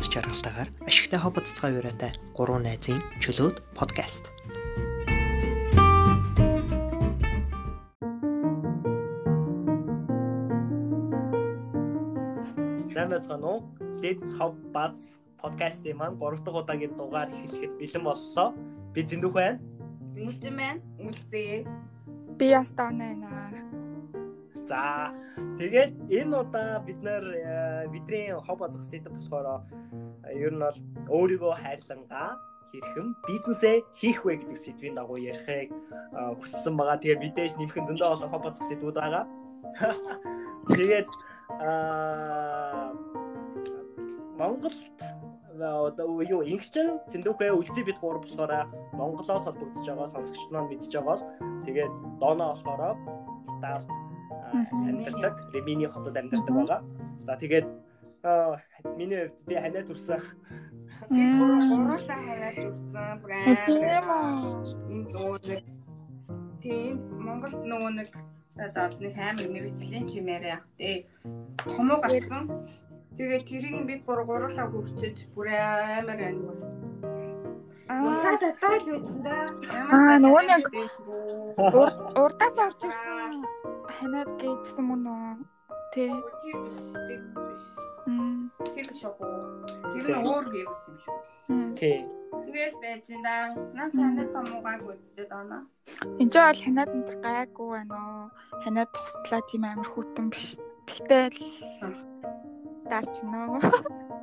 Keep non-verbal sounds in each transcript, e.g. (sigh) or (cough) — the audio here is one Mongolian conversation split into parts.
аз жаргалтайгаар ашигтай хобоццгой юуратай гурван найзын чөлөөт подкаст. Сайн байцгаана уу? Let's Hop Buzz подкастын маань 3 дахь удаагийн дугаар эхлэхэд бэлэн боллоо. Би зэндүх байна. Үлдэн байна. Үлзээ. Би ястаа байна. За тэгээд энэ удаа бид нэр бидний хоб азах сэдв болохоор ер нь бол өөрийгөө хайрлангаа хэрхэн бизнесээ хийх вэ гэдэг сэдвийн дагуу ярихыг хүссэн байгаа. Тэгээд мэдээж нэмхэн зөндөө олон хоб азах сэдвүүд байгаа. (laughs) Тэгээд аа Монголд одоо юу ингчэн зэндүүхээ үлзий бид гур болохоор Монголоос холбогдож байгаа сонсогч маань мэдж байгаа бол тэгээд доноо болохоор Итали амьдардаг. Реминий хотод амьдардаг байгаа. За тэгээд миний хувьд би ханаад үрсэн. Би гуруулаа ханаад үрсэн. Тийм үү. Тийм Монголд нөгөө нэг за нэг амар мэрэгчлийн чимээр яг тий. Томоо гарсан. Тэгээд тэрийг би бүр гуруулаа хөвчөж бүр амар амар Усаа татаал байж энэ да. Аа нөгөө нэг урдаас орж ирсэн ханаад гэжсэн мөн үү? Тэ. Мм. Тэр шоко. Тэр нь өөр вирус юм шүү. Тий. Тэгээс энэ да. Наа чанад томуугааг үздэг даа. Энд чинь бол ханаад энэ гайгүй байна уу? Ханаад туслаа тийм амар хүүтэн биш. Тэгтэл дарч нөө.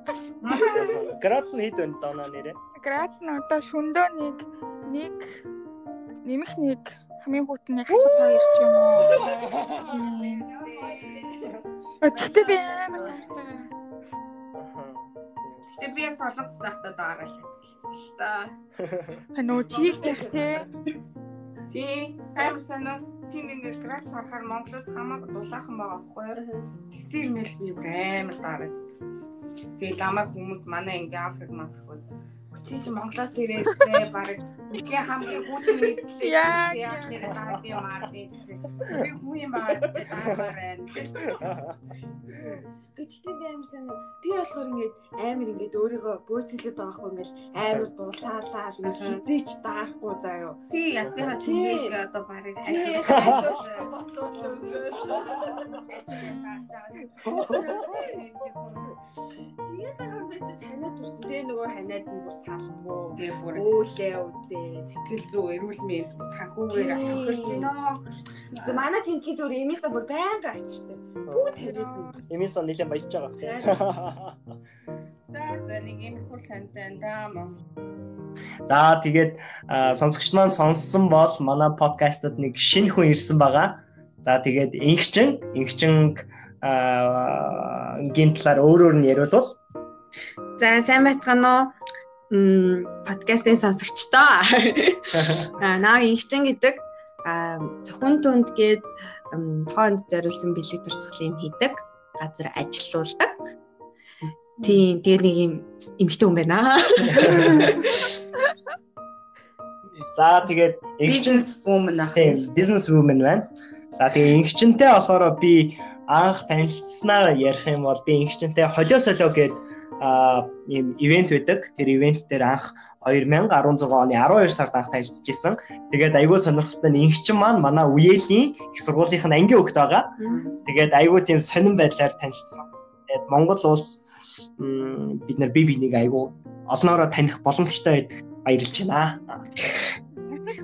(laughs) Грац нь хэд байна доо нэрээ? Грац нь одоо шөндөө нэг нэг нэмэх нэг хамгийн хүүтний хасаг хоёр ч юм уу. (laughs) Тэгтээ би амар таарч байгаа. Гэтэ би солонгос захтаа даарал л та. Ханаа чи гэх те. Тий, амар санаа тийм ингээд грац харахаар Монголоос хамаагүй дулаахан байгаа байхгүй юу? Тэгсэр мэл би амар даарад. Тэгээ ламаа хүмүүс манай ингээ Африк мафрик Чи чи Монголоос ирээдээ баг нэгэн хамгийн хүүтэн нийтлээ яах нэр гардыг мардыг би хүү юм байна. Гэхдээ би амар сайн би болохоор ингээд амар ингээд өөрийгөө бөөцөлөд байгаа хгүй ингээд амар дулаалаа ингээд хизээч даахгүй заяо. Тий ясныха чинийг одоо барыг (laughs) Тэгээд юм байж танаа төрсөн. Тэгээ нөгөө ханаад нь бүр салдгүй. Тэгээ бүр өөлээ үдээ. Сэтгэл зүй эрүүл мэнд санхүүгээр авах гинөө. За манай тэнхи зүр эмээсээ бүр байнга ачдаг. Бүгд тавиад. Эмээсээ нэлээд баяж байгаа. За за нэг юм хул хантай даа мөн. За тэгээд сонсогч маань сонссон бол манай подкастад нэг шинэ хүн ирсэн байгаа. За тэгээд ингчин ингчин гийн талаар өөр өөр нь яриулвал За сайн байцгаана уу? Мм подкастын сонсогчдоо. (laughs) Аа наа инхчин гэдэг зөвхөн түнд гээд тоонд зориулсан бэлэг турсгал юм хийдэг газар ажилуулдаг. Тийм тэгээ нэг юм эмгтэй хүн (laughs) байна. За тэгээд бизнес woman ах. Бизнес woman байна. За тэгээ ингчэнтэй болохоор би анх танилцсанаа ярих юм бол би ингчэнтэй холио солио гэдэг ийм ивент байдаг. Тэр ивент дээр анх 2016 оны 12 сард анх танилцж исэн. Тэгээд айгүй сонирхолтой нь ингчин маань манай үеэлийн их сургуулийнх нь ангийн хөлт байгаа. Тэгээд айгүй тийм сонирн байдлаар танилцсан. Тэгээд Монгол улс бид нар бие биенийг айгүй олноороо таних боломжтой байдаг баярлж байна.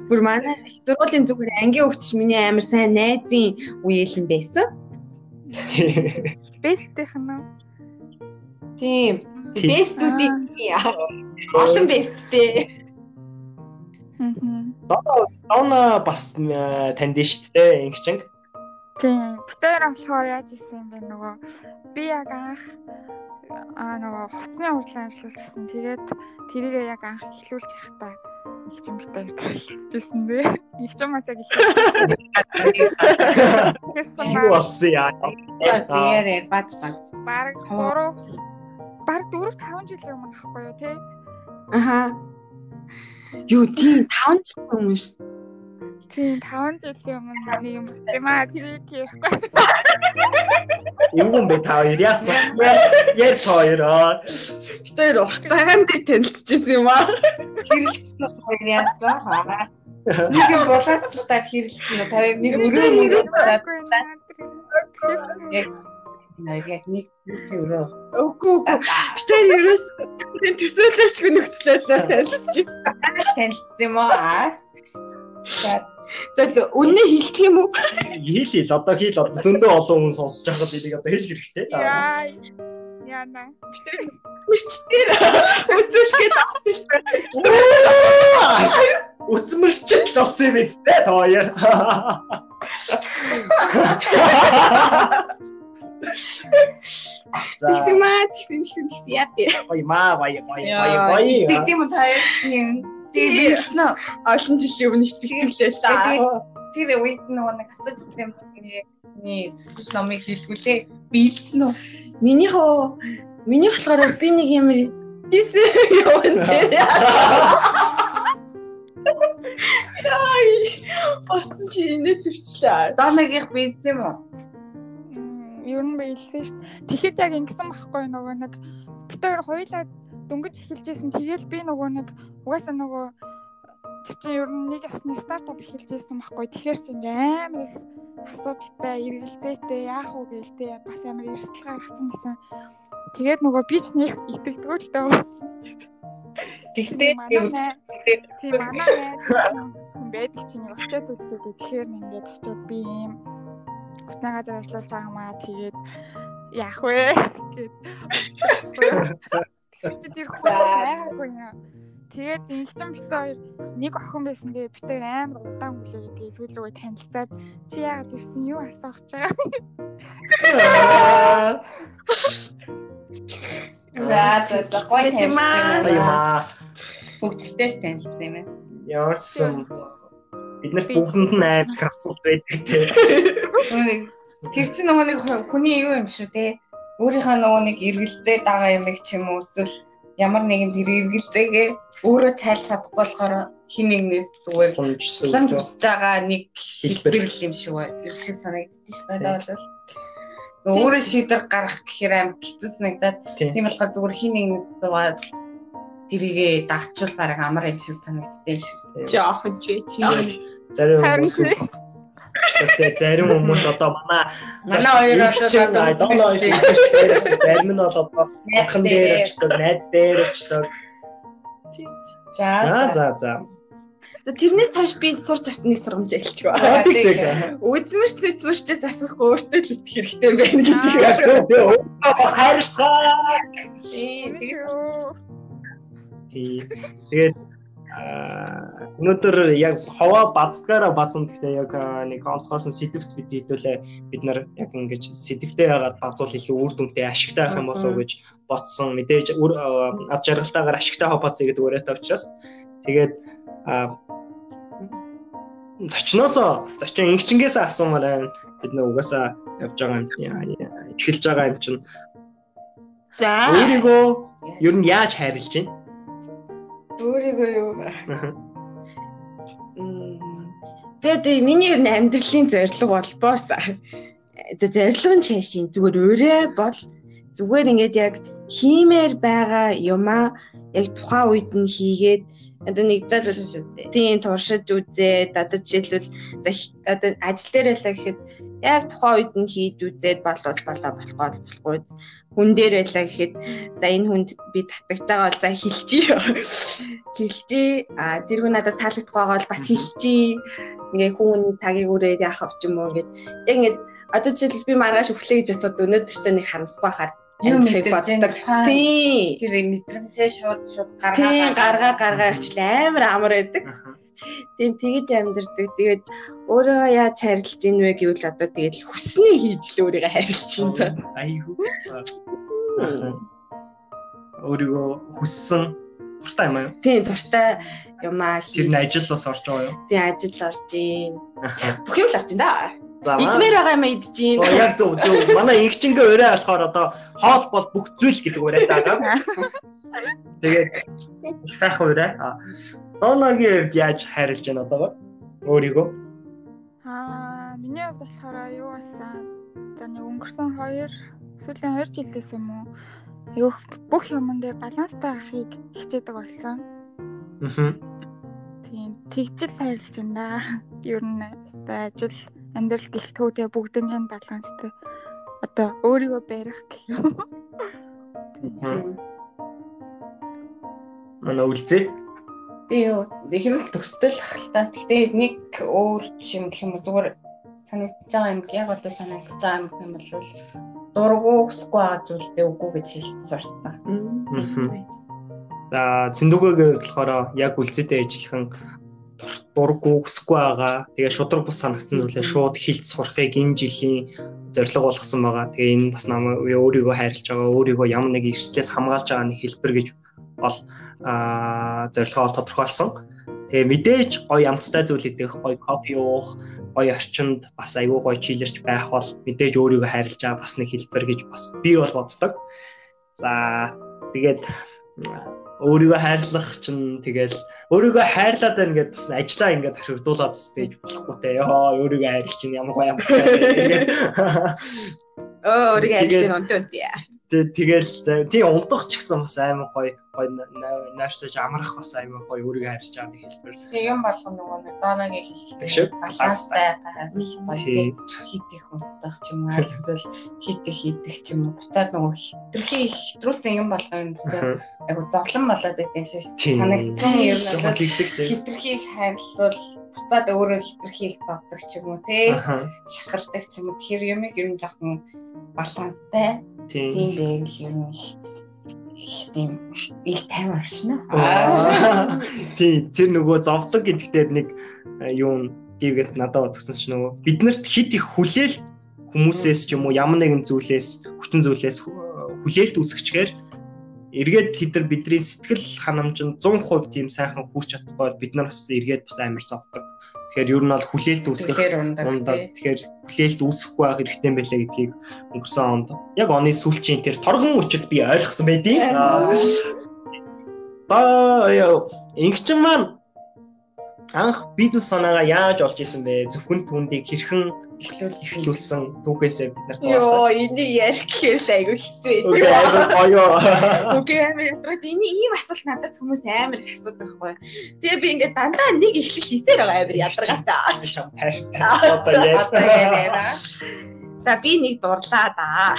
Бүр манай их сургуулийн зүгээр ангийн хөлтч миний амар сайн найзын үеэлэн байсан. (laughs) Бэстийнх нь Тийм. Бэстүүдийн олон бэсттэй. Доо доо бас танд нь шүү дээ ингчинг. Тийм. Бүтээр болохоор яаж исэн юм бэ нөгөө би яг анх аа нөгөө хувцсны хурлаа ажиллуулчихсан. Тэгээд тэрийг яг анх эхлүүлж явахдаа их ч юм битээ хэлчихсэн дээ. Их ч юм бас яг их. (laughs) Юу болсон яа? Яарэ бац бац. Бараг 3 баг 4 5 жилийн өмнө ахгүй юу те аха юу тийм 5 жилийн өмнө шүү Тийм 5 жилийн өмнө нэг юм юм аа тэрийг ярихгүй. Юу юм бэ та хоёр яасан? Яар хоёроо. Бид хоёр урт цагаан дээр танилцчихсан юм аа. Хэрэлцсэн хоёр яасан хаа. Нэг юм болоод та хэрэлцсэн нь тавь нэг өрөө мөрөө яг яг нэг өрөө. Үгүй үгүй. Хоёр ерөөс төсөөлөжгүй нөхцөлөөр танилцчихсан. Танилцсан юм аа. За үнэ хэлчих юм уу? Хэл хэл одоо хэл зөндөө олон хүн сонсож байхад энийг одоо хэлэх хэрэгтэй. Яа. Яна. Үчтэр. Үцэлгээд авчихсан. Үцмэрчл болсон юм биз дээ тооёр. (laughs) Тэгсэн маа тэгсэн тэгсэн тэгсэн яа тий. Ой маа бай бай бай бай. Тийм үү та юм. Тийм нөө Олон жилийн өмнө итгэлээ лаа. тэр үед нөгөө нэг асууж ирсэн нэг зүтгэл номыг хэлгүүлээ. Биелсэн үү? Миний хоо миний болохоор би нэг юм жисэн явсан тий. Яй. Босч чи инээ төрчлээ. Доногийнх биелсэн юм уу? Ер нь биелсэн шүү дээ. Тэгэхэд яг ингэсэн байхгүй нөгөө нэг бид хоёр хоёулаа дөнгөж эхэлжсэн. Тэгэл би нөгөө нэг угаасаа нөгөө тэр чинь ер нь нэг ясны стартап эхэлжсэн байхгүй. Тэгэхээр чи амар их асуудалтай, эргэлзээтэй яах вэ гэлтэй бас амар эрсдэл гаргацсан гэсэн. Тэгээд нөгөө би ч нэг итгэдэггүй л дээ. Тэгтээ тийм манай байдаг чинь очиод үздэг. Тэгэхээр ингээд очиод би юм газар ажиллаж байгаа маа тэгээд яах вэ гэд. Тэгсэн чи тэр хүн байгаагүй юм. Тэгээд инхчин бит хоёр нэг охин байсан дээ бит хоёр амар удаан хүлээгээ тэгээд сүүл рүү танилцаад чи яагаад ирсэн юу асуух гэж За за гоё танилцсан юм аа. Бүгдтэй танилцсан юм байна. Яарсан. Бид нарт бүгдэнд нь амар их асуудал байдаг те. Тэр чинь нөгөө нэг хүний юу юм шүү те. Өөрийнхөө нөгөө нэг эргэлзээ дагаа юм их ч юм уу эсвэл ямар нэгэн тэр эргэлзээгээ өөрөө тайлж чадахгүй болохоор хин нэгнээс зүгээр лам хүсэж байгаа нэг хэлбэр юм шиг байна. Тэр шиг санагдчих шүү дээ бол өөрөө шийдвэр гаргах гэхээр аим хэцүү санагдаад тийм болохоор зүгээр хин нэгнээс зугаад тэрийгээ дагчвал бараг амар юм шиг санагддаг юм шиг. Жохон ч чи. Зарим хүмүүс Тэгэхээр зарим хүмүүс одоо манай манай хоёр одоо доо хоёр зарим нь бол одоо хэн дээр очдог, найз дээр очдог. За за за. Тэрнээс хойш би сурч авсан нэг сургамж хэлчихв. Үзмэрч үзмэрчээс асахгүй өөртөө л итгэх хэрэгтэй юм байна гэдэг. Би өөрөө хайрцаа. Тийм Тэгээд өнөөдөр яг ховоо бацгаараа базан гэхдээ яг нэг онцгойсон сэдвт бид хэдүүлээ бид нар яг ингэж сэдвтэй яагаад базуул их үр дүнтэй ашигтай байх юм болов уу гэж бодсон. Мэдээж ад жаргалтаагаар ашигтай хобоцъё гэдэг өрөөтэй учраас тэгээд зочноосоо зочин инхчингээс асуумаар байна бид нэг угаасаа явж байгаа юм эхэлж байгаа юм чинь. За. Өөрийгөө ер нь яаж хайрлаж байна Өөрийгөө юу? (laughs) Тэгээд миний ер нь амьдралын зорилго бол босс. Зорилго нь чашийн зүгээр өөрөө бол зүгээр ингээд яг хиймээр байгаа юмаа яг тухайн үед нь хийгээд одоо нэг за тийм туршиж үзээд одоо жишээлбэл одоо ажил дээр байлаа гэхэд яг тухайн үед нь хийж үзээд болвол болоо болохгүй болохгүй хүн дээр байлаа гэхэд за энэ хүнд би татагч байгаа бол за хэлчихье. Хэлчихье. А тэргүй надад таалагдах байгаа бол бас хэлчихье. Ингээ хүн тагийг үрээд яах авч юм уу гэд. Яг ингээд одоо жишээлбэл би маргааш өглөө гэж бодоод өнөөдөртөө нэг харамсгүй хахаар юм мэддэг боддог. Тийм. Тэр мэдрэмжээ шууд шууд гаргаа гаргаа гаргаа авчлаа. Амар амар байдаг. Тийм тэгэж амьдэрдэг. Тэгээд өөрөө яаж харилж ийн вэ гэвэл одоо тэгээд хүснээ хийж л өөрийгөө харилж ийн та. Айгуу. Өөрийгөө хүссэн туртай юм аа. Тийм туртай юмаа Тэр нь ажил бас орж байгаа юу? Тийм ажил орж ийн. Бүх юм л орж ийн да. Идмээр байгаа юм идэж ийн. Оо яг зөв зөв. Манай инхчингээ өрөө болохоор одоо хоол бол бүх зүйл гэдэг өрөө байгаа. (laughs) Тэгээд их сайхан өрөө. Доногийн хувьд яаж харилж байна одоо? Өөрийгөө. Аа, миний хувьд болохоор юу байсан? За нэг өнгөрсөн 2 сүүлийн 2 жилээс юм уу? Айгүйх бүх юмн дээр баланстай байхыг хичээдэг болсон. Аа. Тийм, тэгжил хайрлж байна. Ер нь ажил, амьдрал гэлтгүүдээ бүгднийг нь баланстай. Одоо өөрийгөө барих гэх юм. Манай үлзээ. Би юу их юм төстэй л ахaltaа. Гэхдээ нэг өөр юм гэх юм уу зүгээр санагдаж байгаа юм яг одоо санагдаж байгаа юм гэх юм бол дургу хүсэхгүй байгаа зүйлдээ үгүй гэж хэлсэн сурсан. За зэндүгээр болохоор яг үлзээтэй ажиллахан дургу хүсэхгүй байгаа. Тэгээ шудраг бус санагдсан зүйлээ шууд хэлж сурахыг энэ жилийн зорилго болгосон байгаа. Тэгээ энэ бас намайг өөрийгөө хайрлаж байгаа, өөрийгөө ямар нэг эрсдлээс хамгаалж байгаа нэг хэлбэр гэж бол аа зорилгоо тодорхойлсон. Тэгээ мэдээж гоё амттай зүйл идэх, гоё кофе уух, гоё орчинд бас айгүй гоё чилэрч байх бол мэдээж өөрийгөө хайрлаж байгаа бас нэг хэлбэр гэж бас би бол боддог. За тэгээд өөрийгөө хайрлах чинь тэгэл өөрийгөө хайрлаад байна гэдээ бас ажиллаа ингээд хэрвдуулаад бас байж болохгүй те. Йоо өөрийгөө хайрлах чинь ямар гоё юм бэ. Оо өөрийгөө хайрлах нь онтой үнтэй. Тэгэл тийм унтах ч гэсэн бас амар гоё гоё нааштай амрах бас амар гоё өөрийгөө хайрлаж байгаа нэг хэлбэр. Тэгээ юм болгоо нөгөө нэг дооногийн хэлдэг шиг баланстай байвал гоё хит их унтах ч юм уу (laughs) эсвэл хит их идэх ч юм уу. Буцаад нөгөө хитрхи хитрүүлсэн юм болгоо юм буцаад айгу зовлон болоод байт юм шиг санагдсан юм бол хитрхи их хайрлал буцаад өөрөө хитрхи их зовдөг ч юм уу те? Шахалдаг ч юм уу. Тэр юмыг ер нь жоохон баланстай тийм. Байл юм их тийм их тайван шнэ. Тийм тэр нөгөө зовдог гэдэгтэр нэг юу гэвэл надад бодсон ч нөгөө. Биднэрт хит их хүлээлт хүмүүсээс ч юм уу ямар нэгэн зүйлээс хүчин зүйлээс хүлээлт үүсгэчгээр эргээд тэд нар бидний сэтгэл ханамжинд 100% тийм сайхан хүрч чадахгүй бид нар бас эргээд бас амар зовдог. Тэгэхээр ер нь бол хүлээлт үүсгэх ундаг. Тэгэхээр хүлээлт үүсэхгүй байх хэрэгтэй юм байлаа гэдгийг өнгөрсөн онд яг оны сүүлчийн тэр торгон өчөд би ойлгосон байдیں۔ Та ингэчин маань анх бизнес санаагаа яаж олж исэн бэ? Зөвхөн түндийг хэрхэн эхлүүлсэн түүхээсээ бид нарт Йоо, энийг ярих гэхээр л айгүй хэцүү Окей, аюу. Окей, амар ядраад энэ ийм асуулт надаас хүмүүс амар их асуудаг байхгүй. Тэгээ би ингээд дандаа нэг ихлэл хийсээр байгаа амар ядаргаатай. Чам тааштай. Одоо яаж. За би нэг дурлаа да.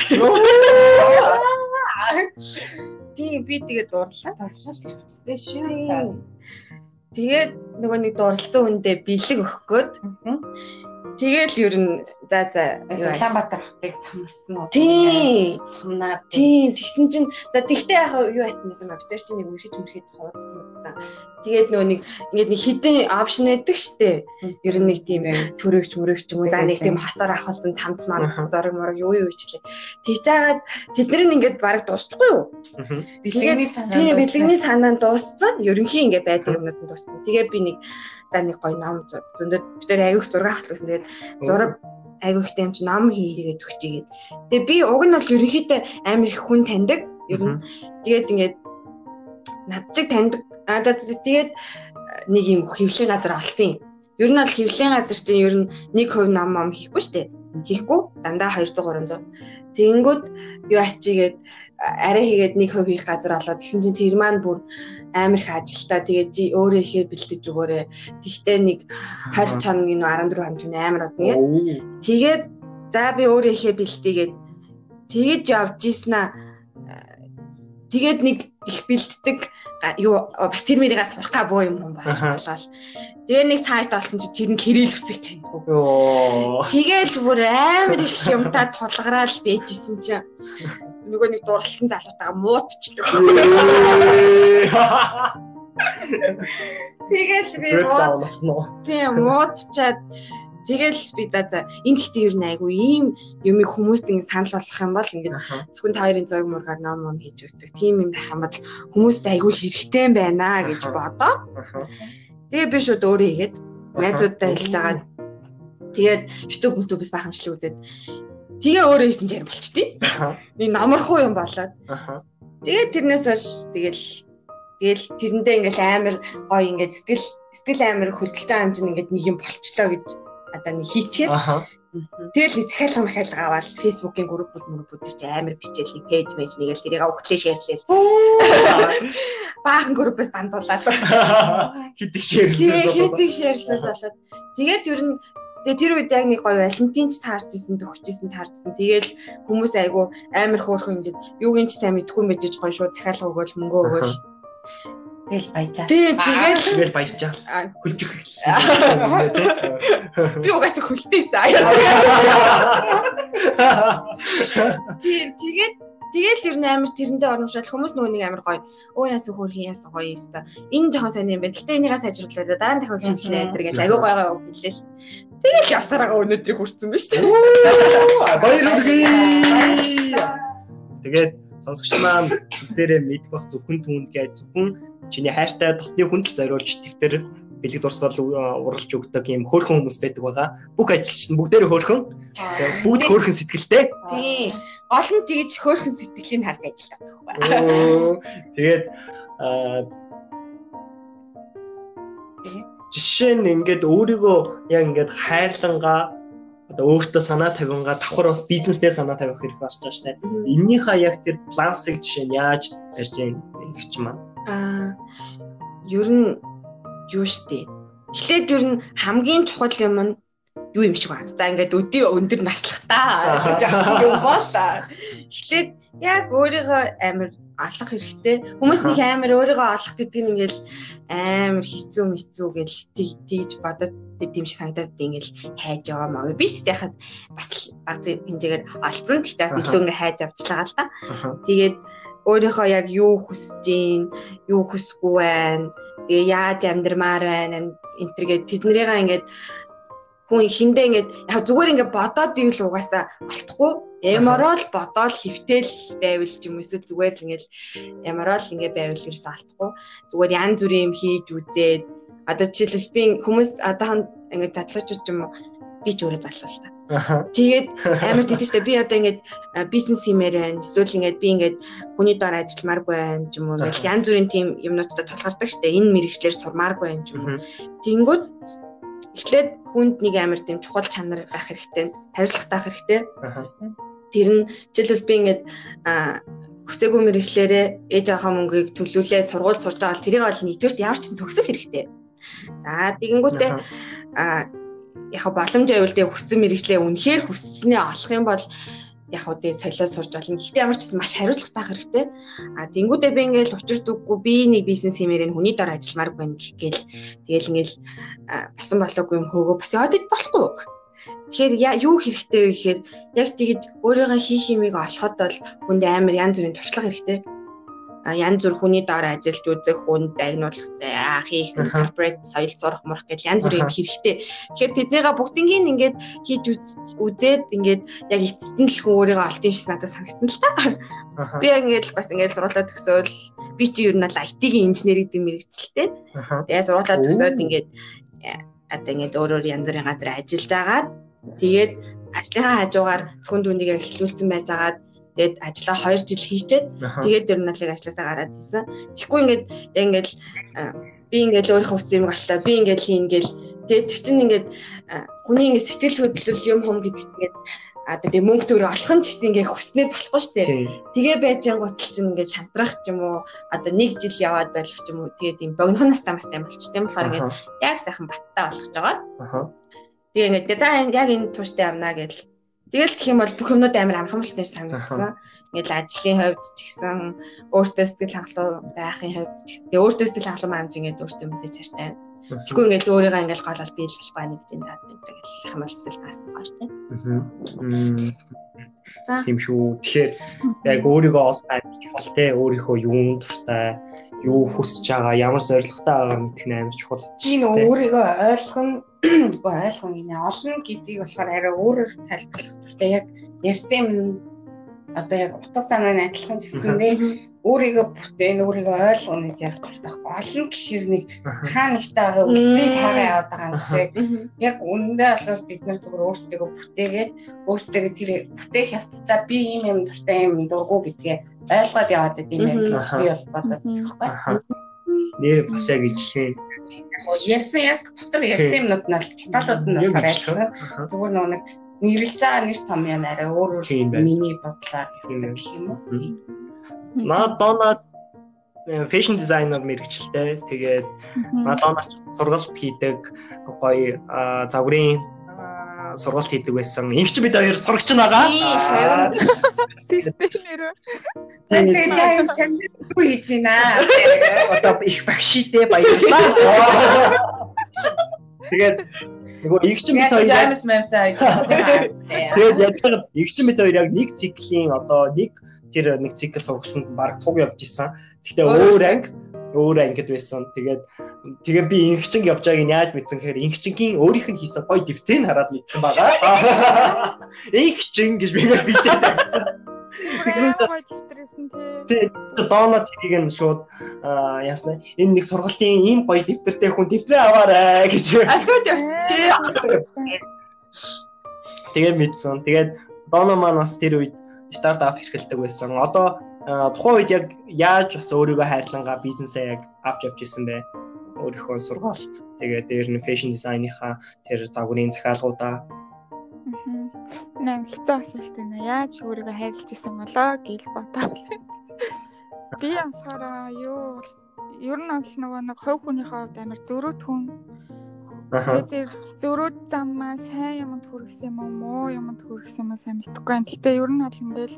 Тийм би тэгээ дурлаа. Дурлал ч үстэй шүү. Тэгээд нөгөө нэг дурлсан хүндээ бэлэг өгөх гээд Тэгэл ер нь за за Улаанбаатар хотыг самарсан уу? Тийм. Самнаа. Тийм. Тэгсэн чинь за тэгтээ яг юу хайцсан юм бэ? Бид чинь нэг үргэлж үргэлж хуудсан юм да. Тэгээд нөгөө нэг ингээд нэг хідэн опшн байдаг штэ. Ер нь нэг тийм төрөгч мөрөгч юм уу да нэг тийм хасаар ахалсан цамц маань зориг морог юу юу ичлээ. Тэгж жагаад тэдний ингээд бараг дуусчихгүй юу? Бэлэгний санаа. Тийм бэлэгний санаа дууссан. Ерөнхийн ингээд байдаг юмнууд нь дууссан. Тэгээ би нэг та нэг гоё ном зөндөө бид нэр аяг их зураг хатлуулсан. Тэгээд зураг айгүй ихтэй юм чи ном хийгээд өгчигээд. Тэгээ би уг нь бол ерөнхийдөө амар их хүн таньдаг. Ер нь тэгээд ингээд над чиг таньдаг. Аа тэгээд нэг юм хөвлийн газар олсон юм. Ер нь бол хөвлийн газар чинь ер нь нэг хувь ном ном хийхгүй шүү дээ. Хийхгүй. Дандаа 200 300. Тэнгүүд юу ачигээд арай хийгээд нэг хувь хийх газар олоод тэгсэн чинь тэр маань бүр амар их ажилтаа тэгээд өөрөө ихээ бэлдэж өгөөрэй. Тэгтээ нэг 20 чангийн 14 хоног амар удаа тэгээд за би өөрөө ихээ бэлтээгээд тэгэж явж ийснаа тэгээд нэг их бэлддэг юу бас тэр мэрийгээ сурахгаа боо юм хүн болж болол. Тэгээ нэг сайт олсон чи тэр нь кирилл үсэг таньдгүй. Тэгээл бүр амар их юмтай тулгараал бэжсэн чинь нөгөө нэг дурлалсан залуутайгаа муутчихдаг. Тэгэл би Тийм муутчаад Тэгэл би да за энэ гэхдээ ер нь айгүй ийм юм хүмүүст ингэ санал болгох юм бол ингэ зөвхөн та хоёрын зураг мургаар ном ном хийж өгдөг. Тийм юм байх юм бол хүмүүст айгүй хэрэгтэй байна гэж бодоо. Тэгээ би шууд өөрөө хийгээд найзуудтай хэлж байгаа. Тэгээд YouTube YouTube-с бахамшлаг үзээд тэгээ өөрөө хийсэн чинь болчтیں۔ Нэг намархуу юм болоод. Тэгээд тэрнээс хойш тэгэл тэгэл тэрэндээ ингээл амар гоё ингээд сэтгэл сэтгэл амар хөдөлж байгаа юм чинь ингээд нэг юм болчлоо гэж одоо нэг хийчихээ. Тэгэл захиалга махиалга аваад фэйсбүүкийн группууд мөрөбүүд чи амар бичээл нэг пэйж мэж нэгэл тэрийг өгчлээ шеэрлээл. Баахан группээс бандуулаад. Тэгээ шеэрлээс хийдэг шеэрлээс болоод тэгээд ер нь Тэгээ тэр үед яг нэг гоё Валентинч таарч исэн, төгсөж исэн таарч исэн. Тэгээл хүмүүс айгу амар хөөрхөн ингээд юугийн ч сайн мэдгүй юм байж гоё шууд захиалга өгөөл мөнгө өгөөл. Тэгэл баяжаа. Тэгээ тэгээд Тэгэл баяжаа. Аа. Хөлжих. (laughs) би угаасаа хөлтөөсөн. Тий- Тэгээд тэгэл ер нь амар тэрэндээ оромшоод хүмүүс нөгөө нэг амар гоё. Оо яасан хөөрхөн яасан гоё юм та. Энэ жоохон сайн юм байна. Гэтэ энийгээ сайжрууллаа. Дараа нь дахиад шилжлээ энэ гэж айгуу гоё гоё үг хэлээл. Тэгэл явсараагаа өнөөдрийг хүрсэн ба шүү дээ. Баяр хүргэе. Тэгээд сонсогч маань бүгдээрээ мэдэх бах зөвхөн түүнд гэж зөвхөн чиний хайртай дотны хүнд л зориулж тэмдэгтэр бэлэг дурсгал уралж өгдөг юм хөөрхөн хүмүүс байдаг байгаа. Бүх ажилч нь бүгдээрээ хөөрхөн. Бүгд хөөрхөн сэтгэлтэй. Тий. Гол нь тэгж хөөрхөн сэтгэлийн хард ажилладаг байхгүй. Оо, Тэгээд жишээ нь ингээд өөрийгөө яг ингээд хайрлангаа одоо өөртөө санаа тавингаа давхар бас бизнесдээ санаа тавих хэрэг болж байгаа шүү дээ. Эннийхээ яг тэр плансыг жишээ нь яаж барьж гэх юм аа. Ер нь юу штэ. Эхлээд ер нь хамгийн чухал юм нь юу юм шиг байна. За ингээд өдөө өндөр наслахтаа гэж (laughs) авсан юм бол эхлээд яг өөрийгөө амар алах хэрэгтэй. Хүмүүс нэг (laughs) амар өөрийгөө алах гэдэг нь ингээл амар хэцүү мэцүү гэл тэг- тэгж бодоод шиг санагдаад ингээл хайж яваа маа. Би ч яхад бас баг хэмжээгээр олцсон. Тэгтээ бас илүү ингээ хайж авчлаа л. Аха. Тэгээд өөрийнхөө яг юу хүсэж гин, юу хүсэхгүй байна. Тэгээ яаж амьдрмаар байна энэ төргээд тэднэрийгээ ингээд хүн ихэндээ ингээд яг зүгээр ингээд бодоод ивэл угаасаа алдахгүй ямараа л бодоол хөвтэл байвал ч юм эсвэл зүгээр л ингээд ямараа л ингээд байвал ерөөсөө алдахгүй зүгээр янз бүрийн юм хийж үзээд одоо жишээлбэл би хүмүүс одоо ингээд задлуучууд юм уу би ч өөрөө заллуу л та. Тэгээд амар тэгдэж штэ (laughs) би одоо ингээд бизнес хиймээр байна. Эсвэл ингээд би ингээд хүний доор ажилламааргүй байна ч юм уу. Янз бүрийн тийм юмнуудад тулгардаг штэ. Энэ мэрэгчлэр сурмааргүй байна ч юм уу. Тэнгүүд эхлээд хүнд нэг амар тийм чухал чанар байх хэрэгтэй. Хариуцлагатай байх хэрэгтэй. Тэр нь жишээлбэл би ингээд хүсээгүй мэрэгчлэрээ ээж аваа мөнгийг төлүүлээд сургууль сурж байгаа бол тэрийг бол нэгдүгürt ямар ч төгсөх хэрэгтэй. За тэгэнгүүтээ а яг боломж байвал тэг хүссэн мэрэгчлээ үнэхээр хүссэнээ олох юм бол яг уу тэг солио сурж болно. Гэхдээ ямар ч гэсэн маш хариуцлагатай байх хэрэгтэй. А тэнгуүдээ би ингээл учир дүггүй би нэг бизнес хиймээр энэ хүний дор ажилламаар байна гэх гээл тэгэл ингээл басан болоогүй юм хөөгөө бас ид болохгүй. Тэгэхээр юу хэрэгтэй вэ гэхээр яг тэгж өөрийнхөө хийх юмыг олоход бол хүнд амар янз бүрийн туршлага хэрэгтэй. Янз бүр хүний доор ажиллаж үзэх, хүнд загнуулах, хийх, corporate соёл сурах мурах гэл янз бүрийн хэрэгтэй. Тэгэхээр тэднийгээ бүгднийг ингээд хийж үз- үзээд ингээд яг эцэст нь л хүн өөрийгөө олд юм шиг надад санагдсан л та. Би ингээд бас ингээд сургуулаа төгсөөл би чи ер нь л IT-ийн инженер гэдэг мэрэгчлээ. Тэгээ сургуулаа төгсөөд ингээд э, одоо ингээд өөр өөр янз бүрийн газар ажиллаж агаад тэгээд ажлынхаа хажуугаар зөвхөн түүнийг эхлүүлсэн байж агаад тэгээд ажлаа 2 жил хийчээд тэгээд ер нь л яг ажлаасаа гараад ирсэн. Тэгэхгүй ингээд яг ингээд би ингээд өөрийнхөө хүссэн юмыг очлаа. Би ингээд хийн гээл. Тэгээд чинь ингээд хүний ингээд сэтгэл хөдлөл юм хум гэдэг чинь ингээд а тэгээд мөнгө төгрөг олох нь гэсэн ингээд хүснээ болохгүй шүү дээ. Тэгээ байж ангуутал чинь ингээд шантрах ч юм уу одоо нэг жил яваад байх ч юм уу тэгээд юм богино настай мастай юм болчих. Тийм болохоор ингээд Аха. яг сайхан баттай болгож байгаа. Аха. Тэгээ ингээд за яг энэ тууштай амнаа гэл. Тэгэл гэх юм бол бүх юмнууд амар амархамжтай санагдсан. Ингээд л ажлын хувьд ч гэсэн өөртөө сэтгэл хангалуун байхын хувьд ч гэсэн. Өөртөө сэтгэл хангалуун амж ингээд өөртөө мэдээж хартай. Тэгэхгүй ингээд өөрийгөө ингээд гол бол биелэх байна гэж энэ таад энэ гэх юм бол хангалттай байна тийм. За Тийм шүү. Тэгэхээр яг өөрийгөө олж амьд чухал те өөрийнхөө юунд дуртай, юу хүсэж байгаа, ямар зорилготой байгаа мэдэх нь амар чухал. Тийм өөрийгөө ойлгох нь үгүй ойлгох нь олон гэдгийг болохоор арай өөрөөр тайлбарлах дуртай яг ярьсан юм одоо яг утга санаа нь адилхан гэсэн нэ өөрийгөө бүтээн өөрийгөө ойлгоно гэж ярих дуртай. Олон гişэр нэг Аха. хаа нэгтэй үлдгийг Мм. хараа яваад байгаа юм шиг яг үнэндээ бол бид нар зөвхөн өөрсдөө бүтээгээд өөрсдөө тэр бүтээх явцдаа би ийм юм дуртай юм дургу гэдгээ ойлгоод яваад байт юм би бол бодоод байхгүй. Нэр бас яг ижлээ. Ярьсан яг дотор ярьсан юмнууд нь бол деталууд нь болохоор айлшгүй. Зүгээр нөгөө нэг нэрлж байгаа нэр том юм арай өөр өөр миний бодлоор ярьдаг гэх юм уу. Мадонна фэшн дизайнер мэрэгчлээ. Тэгээд Мадонна сургалт хийдэг гоё загварын сургалт хийдэг байсан. Ингч бид хоёр сурагч байгаа. Тэгээд яа шамбаргүй хийж байна. Одоо их багшитэй баярлалаа. Тэгээд нөгөө ингч бид хоёр (laughs) яг- мэмсаа хийж. тэгээд байгаа ингч бид хоёр яг нэг циклийн одоо нэг тэр нэг цикл сургалтанд баг туг явж исэн. Гэхдээ өөр анги өөр ангид байсан. Тэгээд тэгээ би ингчинг явж байгааг нь яаж мэдсэн гэхээр ингчингийн өөрийнх нь хийсэн гоё дэвтэрийг хараад мэдсэн байгаа. Ингчин гэж би бичээд байсан. Тий. Дооноо тэрийг нь шууд яасна. Энэ нэг сургалтын ийм гоё дэвтэртэй хүн дэвтрээ аваарай гэж. Алхаж явчихжээ. Тэгээд мэдсэн. Тэгээд Доно маань бас тэр үед стартап эрхэлдэг байсан. Одоо тухайн үед яг яаж бас өөрийгөө хайрлангаа бизнесээ яг авч явж исэн бэ? Өөрийнхөө сургаалт. Тэгээд дээр нь фэшн дизайныхаа тэр загварын захиалгуудаа Нэм хэцүү асуулт байна. Яаж өөрийгөө хайрлаж исэн болоо гэж бодоод. (laughs) Би амсаараа юу ер нь бол нөгөө нэг хувь хүнийхээ хувьд амар зөрүүд хүн. Тэгээд зөрүүд заммаа сайн юмд хүргэсэн юм уу, муу юмд хүргэсэн юм уу сайн мэдэхгүй байна. Гэтэ ер нь бол ингээл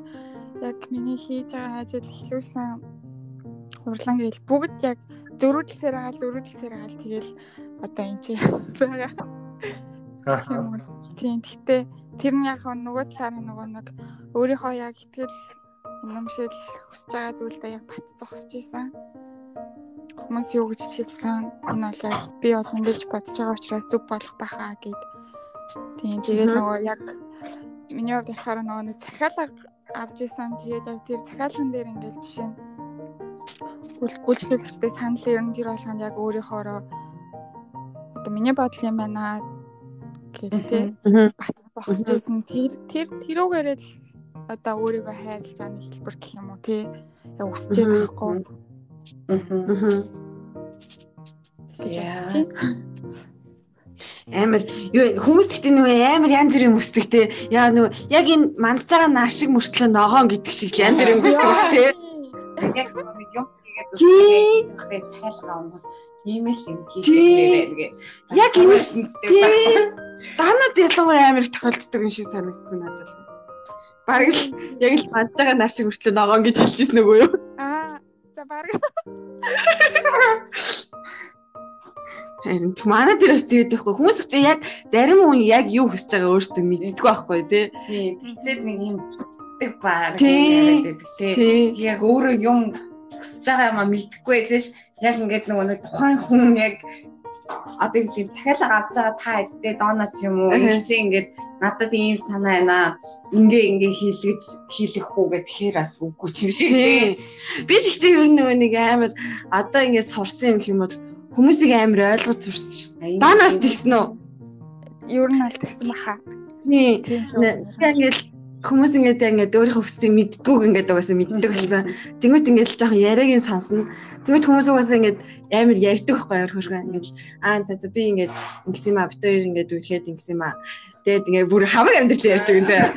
яг миний хийж байгаа ажил эхлүүлсэн урлан гээл бүгд яг зөрүүдлсээр байгаа зөрүүдлсээр байгаа л тэгэл одоо энэ чи байгаа. Тийм гэхдээ тэр нь яг нөгөө талаар нөгөө нэг өөрийнхөө яг итгэл үнэмшил хүсэж байгаа зүйлдээ яг бат зогсож исэн. Хүмүүс юу гэж хэлсэн энэ бол яг би бол ингэж бодож байгаа учраас зүг болох байхаа гэд. Тийм тэгээд нөгөө яг миний хувьд болохоор нөгөө нэг захиалга авч исэн. Тэгээд яг тэр захиалган дээр ингээд жишээ нь үл- үйлчлүүлэгчтэй санал ер нь тэр болгонд яг өөрийнхоороо одоо миний бодол юм байна гэдэг бат босчихсон тэр тэр тэрүүгээрээ л одоо өөрийгөө хайрлаж байгаа нэг хэлбэр гэх юм уу тий яг өсөж Мгм. байхгүй Яа. Амар юу хүмүүс гэхдээ нөгөө амар янз бүрийн мөсдөг те. Яа нөгөө яг энэ мандж байгаа нар шиг мөртлөө ногоон гэдэг шиг янз бүрийн мөсдөг ш те. Яг нэг юм хийгээд тэгээд тайлгаа өнгө ийм л юм хийх Яг энэ ш. Тий. Данад ялангуяа амар их тохиолддог юм шиг санагдсан надад. Бараг л яг л мандж байгаа нар шиг мөртлөө ногоон гэж хэлчихсэн нөгөө юу? За баг Харин ч манай дээр бас тэгээд байхгүй хүмүүс ихтэй яг зарим хүн яг юу хүсэж байгаа өөртөө мэддэггүй байхгүй тий. Тэгцээд нэг юм тэг баг Тий. яриад байдаг тий. Яг өөрөө юм хүсэж байгаа юм а мэдхгүй эсвэл яг ингээд нөгөө нэг тухайн хүн яг одоо юм тийм дахиалга авч байгаа та эддээ дооноо ч юм уу ихсэн ингээд надад ийм санаа байна ингээ ингээ хийлгэж хийлэх үү гэх тэгэхээр бас үгүй ч юм шиг. Би ч ихтэй ер нь нөгөө нэг амар одоо ингээд сурсан юм юм бол хүмүүсийг амар ойлгож сурсан шүү. Данаас тэгсэн үү? ер нь аль тэгсэн баха Тий. тийм ингээд хүмүүс ингээд ингээд өөрийнхөө хүсцийг мэддгүйг ингээд угаасаа мэддэг болсон. Тэнгүүт ингээд л жоохон яриагийн сонсно. Тэнгүүт хүмүүс угаасаа ингээд амар ярьдаг байхгүй юу хөргөө ингээд аа за за би ингээд ингэсэн юм а бит хоёр ингээд үлгээд ингэсэн юм а. Тэгээд ингээд бүр хамаг амьдрал ярьж байгаа юм заа.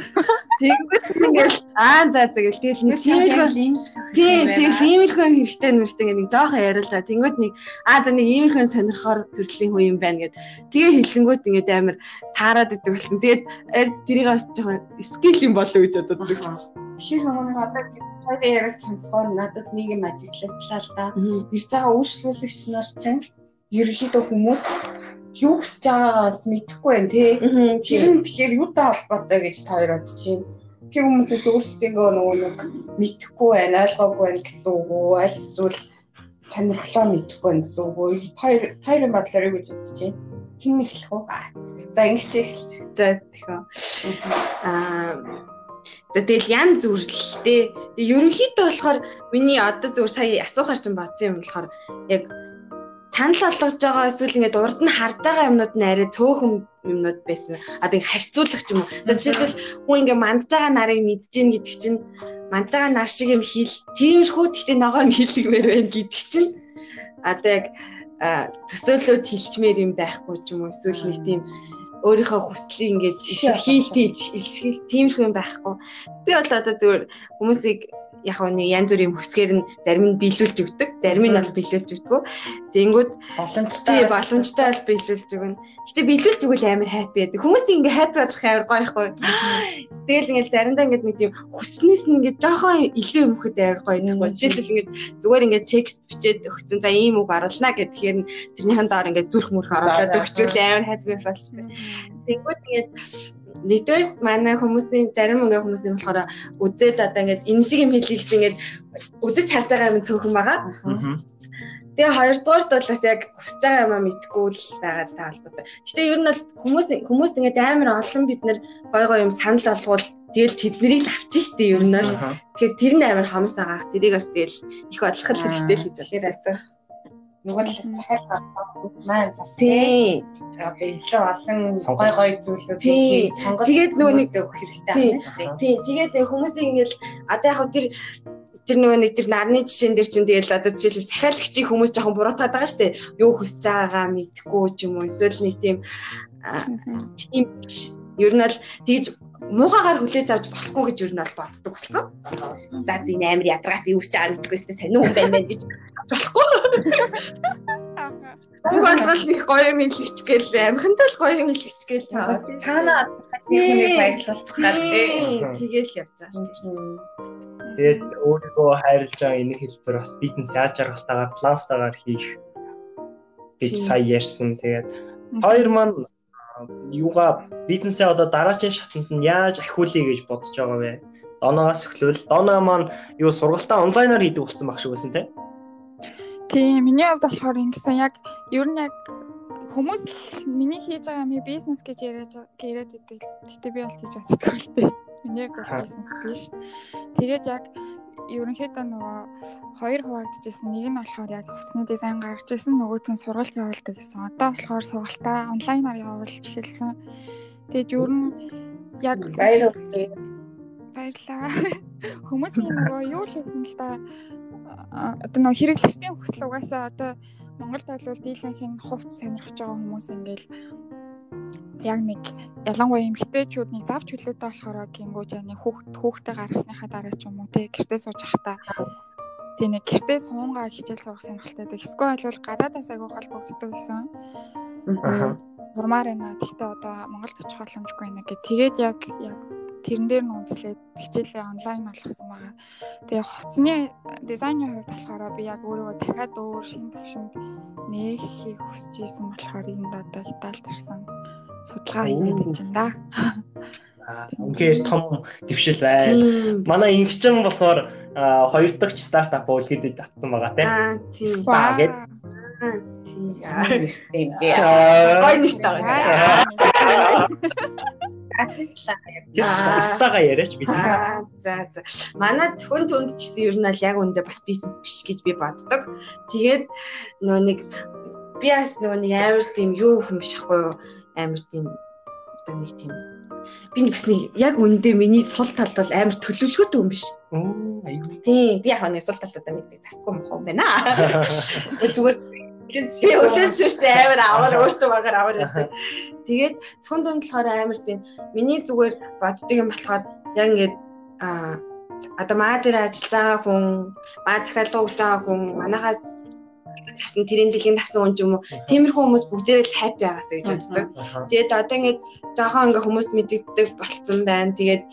Тэнгүүт ингээд аа за за гэл тэгэл нэг тиймэрхүү Тийм, тийм иймэрхүү хэрэгтэй нэртэй ингээ нэг жоохон яриулаа. Тэнгүүд нэг аа за нэг иймэрхүү сонирхоор төрлийн хүн юм байна гэд. Тэгээ хэлэнгүүт ингээд амар таарад идэг болсон. Тэгээд ард тэрийг бас жоохон скил юм болов уу гэж бодод. Тэгэхээр нөгөө нэг одоо хоёр яриад сонсгоор надад нэг юм ажиглагдлаа л да. ирж байгаа үйлчлүүлэгч нар чинь ерөнхийдөө хүмүүс юу хүсэж байгаагаас мэдэхгүй байна тий. Тэр нь тэгэхээр юутай холбоотой гэж та хоёр бодож байна. Тэр хүмүүсээс өөрсдөө нөгөө нэг мэдэхгүй байна, ойлгоогүй байна гэсэн үг үү? Аль эсвэл сонирхлоо мэдэхгүй байна гэсэн үг үү? Хоёр хоёрын бодлоор юу гэж бодож байна? Хэн эхлэх вэ? За ингэж эхэлж. За тэгэхээр аа Тэгэл ян зүрлэлтэй. Тэгээ ерөнхийдөө болохоор миний одоо зүгээр сая асуухаар чинь бодсон юм болохоор яг танал болгож байгаа эсвэл ингээд урд нь харж байгаа юмнууд нь арай цөөхөн юмнууд байсан. Одоо ингээд харьцуулах ч юм уу. За жишээлбэл хүн ингээд мандж байгаа нарыг мэдж гин гэдэг чинь мандж байгаа нар шиг юм хэл. Тиймэрхүү гэхдээ ногоон хэлгмээр байна гэдэг чинь а төсөөлөд хилчмээр юм байхгүй ч юм уу эсвэл нэг тийм өөрийнхөө хүслийг ингээд илэрхийлтий илэрхийл тиймэрхүү юм байхгүй. Би бол одоо зүгээр хүмүүсийг яг нэг янз бүрийн хүсгээр нь зарим нь биелүүлж өгдөг, зарим нь бол биелүүлж өгдөг. Тэнгүүд боломжтой боломжтой бол биелүүлж өгнө. Гэтэ биелүүлж өгвөл амар хайп байдаг. Хүмүүс ингэ хайп болох амар гоё ихгүй. Тэгэл ингээл заримдаа ингээд нэг тийм хүснээс нь ингээд жоохон илүү юм хөт амар гоё ихгүй. Жишээлбэл ингээд зүгээр ингээд текст бичээд өгсөн. За ийм үг оруулна гэхээр тэрнийхэн доор ингээд зүрх мөрх оруулаад өгчүүл амар хайп болчихсон. Тэнгүүд ингээд нэгдүгээр манай хүмүүсийн зарим ингээ хүмүүс юм болохоор үзэл одоо ингээд энэ шиг юм хэлхий гэсэн ингээд үзэж харж байгаа юм цөөхөн байгаа. Тэгээ хоёрдугаарт бол бас яг хүсэж байгаа юмаа мэдгүй л байгаа та холбоотой. Гэтэ ер нь бол хүмүүс хүмүүс ингээд амар олон бид нэр гой гой юм санал болгоул тэгэл тэднийг л авчих штеп ер нь бол. Тэгэхээр тэр нь амар хомс агаах тэрийг бас тэгэл их бодлох хэрэгтэй л гэж байна нөгөө талаас захиал гарсан хүмүүс маань бас тий. одоо илүү олон гой гой зүйлүүд Тий. сонголт Тэгээд нөгөө нэг өгөх хэрэгтэй байна шүү дээ. тий. Тэгээд хүмүүсийн ингээл одоо яг тэр тэр нөгөө нэг тэр нарны жишээн дээр чинь тэгэл одоо жишээлбэл захиалагчийн хүмүүс жоохон буруутгаад байгаа штэ. Юу хүсэж байгаагаа мэдгүй ч юм уу. Эсвэл нэг тийм тийм ер нь л тэгж муухагаар хүлээж авч болохгүй гэж ер нь бол боддог болсон. За зин амар ядраад би үсч байгаа гэдгүйсээ сонир хүн байна гэж болохгүй. Хүн болгол их гоё юм хэлчих гээл амхантай л гоё юм хэлчих гээл чамаас. Таана техникийг баярлуулах гэдэг. Тэгээл явж байгаа шүү дээ. Тэгээд өөрийгөө хайрлаж байгаа энэ хэлбэр бас бизнес яаж жаргалтайгаар планстайгаар хийх гэж Тийм. сая ярьсан. Тэгээд хоёр маань юугаа бизнесээ одоо дараагийн шатанд нь яаж ахиулъя гэж бодож байгаа вэ? Доноогоос эхлүүл. Доноо маань юу сургалтаа онлайнаар хийдэг болсон баг шүү гэсэн тийм. Тийм, миний хувьд болохоор ингэсэн яг ер нь яг хүмүүс миний хийж байгаа юм бизнес гэж яриад яриад идэг. Гэтэ би бол хийж чаддаг л дээ. Миний бол бизнес биш. Тэгээд яг ерөнхийдөө нөгөө хоёр хуваагдчихсэн. Нэг нь болохоор яг хувцсны дизайн гаргаж ирсэн, нөгөөт нь сургалт явуулдаг гэсэн. Одоо болохоор сургалтаа онлайнаар явуулж эхэлсэн. Тэгээд ер нь яг Баярлалаа. баярлаа. (laughs) Хүмүүсийн нөгөө юу л хийсэн л да а, одоо нөгөө хэрэглэгчдийн хүсэл угаасаа одоо Монголд бол дийлэнх нь хувц сонирхож байгаа хүмүүс ингээл яг нэг ялангуяа эмэгтэйчүүд нэг завч хүлээдэг болохоор гингүүд яг нэг хүүхд хүүхдээ гаргасныхаа дараа ч юм уу те гэртээ сууж хахта тий нэг гэртээ суунгаа хичээл сурах сонирхолтой байдаг. Эсвэл бол гадаадаас агай холбогддог гэсэн. Урмаар байна. Гэхдээ одоо Монголд очих боломжгүй байна гэд тэгээд яг яг тэрэн дээр нь үндэслээд хичээлээ онлайн болгосон байгаа. Тэгээ хувцсны дизайны хувьд болохоор би яг өөрийгөө дахиад өөр шин төвшөнд нээхийг хүсэж исэн болохоор энд одоо Италид ирсэн судалгаа хийгээд байна да. Аа, Үнэхээр том дэвшил байна. Манай ингчэн болохоор хоёр дахь стартап үлгэдэд авсан байгаа тийм. Аа тийм. Тийм. Аа, Гой нэртэй байгаа. Стага яриач бид. За за. Манай зөвхөн түнд ч гэсэн ер нь аль яг үндэ бас бизнес биш гэж би боддог. Тэгээд нөө нэг би бас нөгөө нэг амар тийм юу хүн биш ахгүй юу? Амар тийм одоо нэг тийм би бас нэг яг үндэ миний сул тал бол амар төлөвлөгөөтэй хүн биш. Аюу. Тийм би яг нэг сул талуудаа мэддэг тасгүй юм байна. (laughs) Зүгээр би өсөж сүртэй амар аваар өөртөө багаар аваар байдаг. Тэгээд зөвхөн дунд болохоор амар тийм миний зүгээр боддог юм болохоор яг ингээд а одоо маа дээр ажиллаж байгаа хүн маа захиалга өгж байгаа хүн манахаас тавсан тэрийн бэлгийн тавсан хүн ч юм уу тиймэрхүү хүмүүс бүгдээрээ л хайп байгаасаа гэж боддог. Тэгээд одоо ингээд жоохон ингээ хүмүүс мэддэг болцсон байна. Тэгээд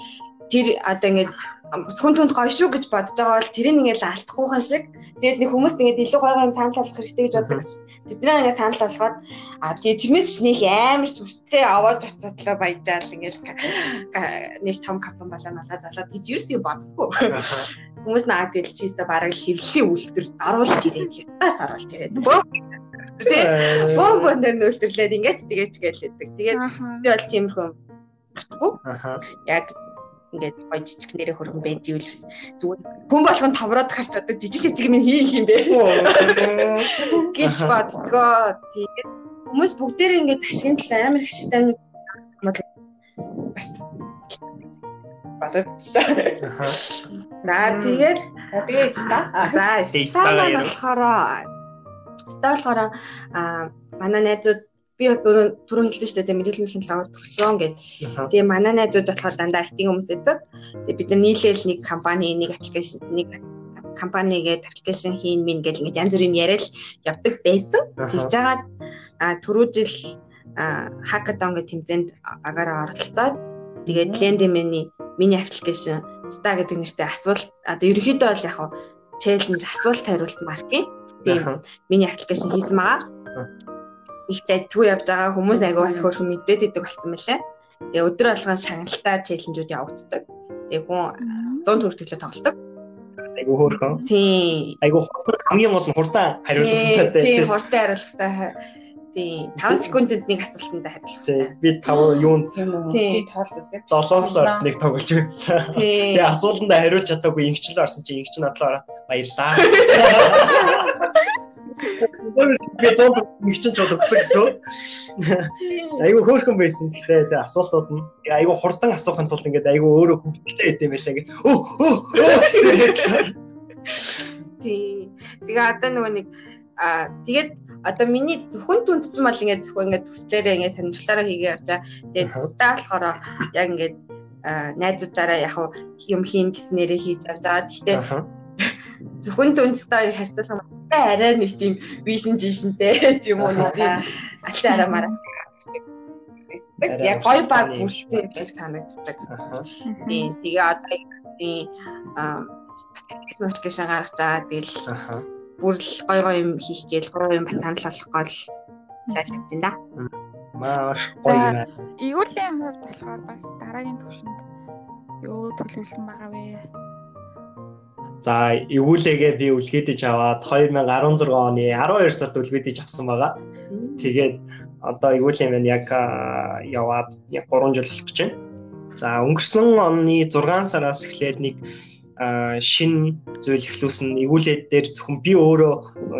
тэр одоо ингээд зөвхөн түнд гоё шүү гэж бодож байгаа бол тэрийг ингээд алдахгүйхан шиг тэгээд нэг хүмүүст ингээд илүү гоё юм санал болгох хэрэгтэй гэж боддог. Тэдний ингээд санал болгоод а тэгээд тэрнээс ч нэг амар сүртэй аваад оцоодлоо баяжаал ингээд нэг том компани болоо налаа залаад гэж юу юм боддгоо. (laughs) Хүмүүс наад гэл чи өстө бараг хевлийн үйлдвэр оруулж ирээд ятаас оруулж ирээд. Тэгээд бом бом дээр нөлтрлээд ингээд тэгээд гэлээдэг. Тэгээд би бол тиймэрхүү утгагүй яг ингээд гоё жижиг нэрээ хөргөн байж ивэл бас зүгээр хүн болгон тавраад харч одоо жижиг жижиг минь хийх юм бэ гэж боддгоо. Тэгээд хүмүүс бүгдээрээ ингээд ашигын төлөө амар их ашигтай юм бас бодоод таа. Аха. Наа тэгээд Тэгээд та за ярил. болохоор Стаа болохоор а манай найзууд би түрүү хэлсэн шүү дээ мэдээллийн технологиор төгссөн гэд. Тэгээ манай найзууд болохоор дандаа IT хүмүүс байдаг. Тэгээ бид нар нийлээл нэг компани нэг аппликейшн нэг компанигээд аппликейшн хийн мин гэж ингээд янз бүрийн яриад явдаг байсан. Тэгж жагаад түрүү жил хакатон гэх тэмцээнд агаараа оролцоод тэгээд Lendemany миний аппликейшн Sta гэдэг нэртэй асуулт одоо ерөнхийдөө бол яг челленж асуулт хариулт маркийн тийм миний аппликейшн хийсэн байгаа. Ихтэй түү явж байгаа хүмүүс айгүй бас хөөрхөн мэдээд идэг болсон мөлий. Тэгээ өдөр болгон шагналтай челленжүүд явагддаг. Тэгээ хүн 100 төгрөг төлөө тоглолдог. Айгу хөөрхөн. Тийм. Айгу хамгийн гол нь хурдан хариулах хэрэгтэй. Тийм, хурдан хариулах хэрэгтэй. Тийм. 5 секундэд нэг асуултанд хариулах хэрэгтэй. Би 5 юунд би тоолдог. 7-оор нэг тоглож үзсэн. Тэгээ асуултанд хариулж чадаагүй ингэчлээ орсон чи ингэч надлаа ороод баярлаа. (laughs) Би зонд нэг чинь ч өгсөн гэсэн. Айгу хөөрхөн байсан. Гэхдээ тэгээ асуултууд нь айгу хурдан асуухын тулд ингээд айгу өөрөө хөвгөлтэй байт юм байлаа ингээд. Өө өө. Тий. Тэгээ одоо нөгөө нэг аа тэгээд одоо миний зөвхөн түндсэн бол ингээд зөвхөн ингээд төслээрээ ингээд сонирхлаараа хийгээ явчаа. Тэгээд тустаа болохоор яг ингээд найзуудаараа яг юм хийн гэснээрээ хийж явж байгаа. Гэхдээ зөвхөн түндстэй харьцуулах юм арай нэг тийм вижн жишнтэй (laughs) юм уу нэг тийм аль арамаараа яг гой баг бүрсэн юм шиг санагддаг. Тийм тэгээ одоо тийм аппликейшн гаргаж байгаа тэгэл бүр л гой гой юм хийх гээл гой юм бас санал болгох гол цааш явж байна. Маш гоё юм. Игүүлийн хувьд болохоор бас дараагийн төвшөнд юу төлөвлөсөн байгаа вэ? За эвгүүлээгээ би үлгээдэж аваад 2016 оны 12 сард үлгээдэж авсан байгаа. Тэгээд одоо эвгүүлийн маань яг яваад яг 3 жил болох гэж байна. За өнгөрсөн оны 6 сараас эхлээд нэг шин зүйл эхлүүлсэн эвгүүлээд дээр зөвхөн би өөрөө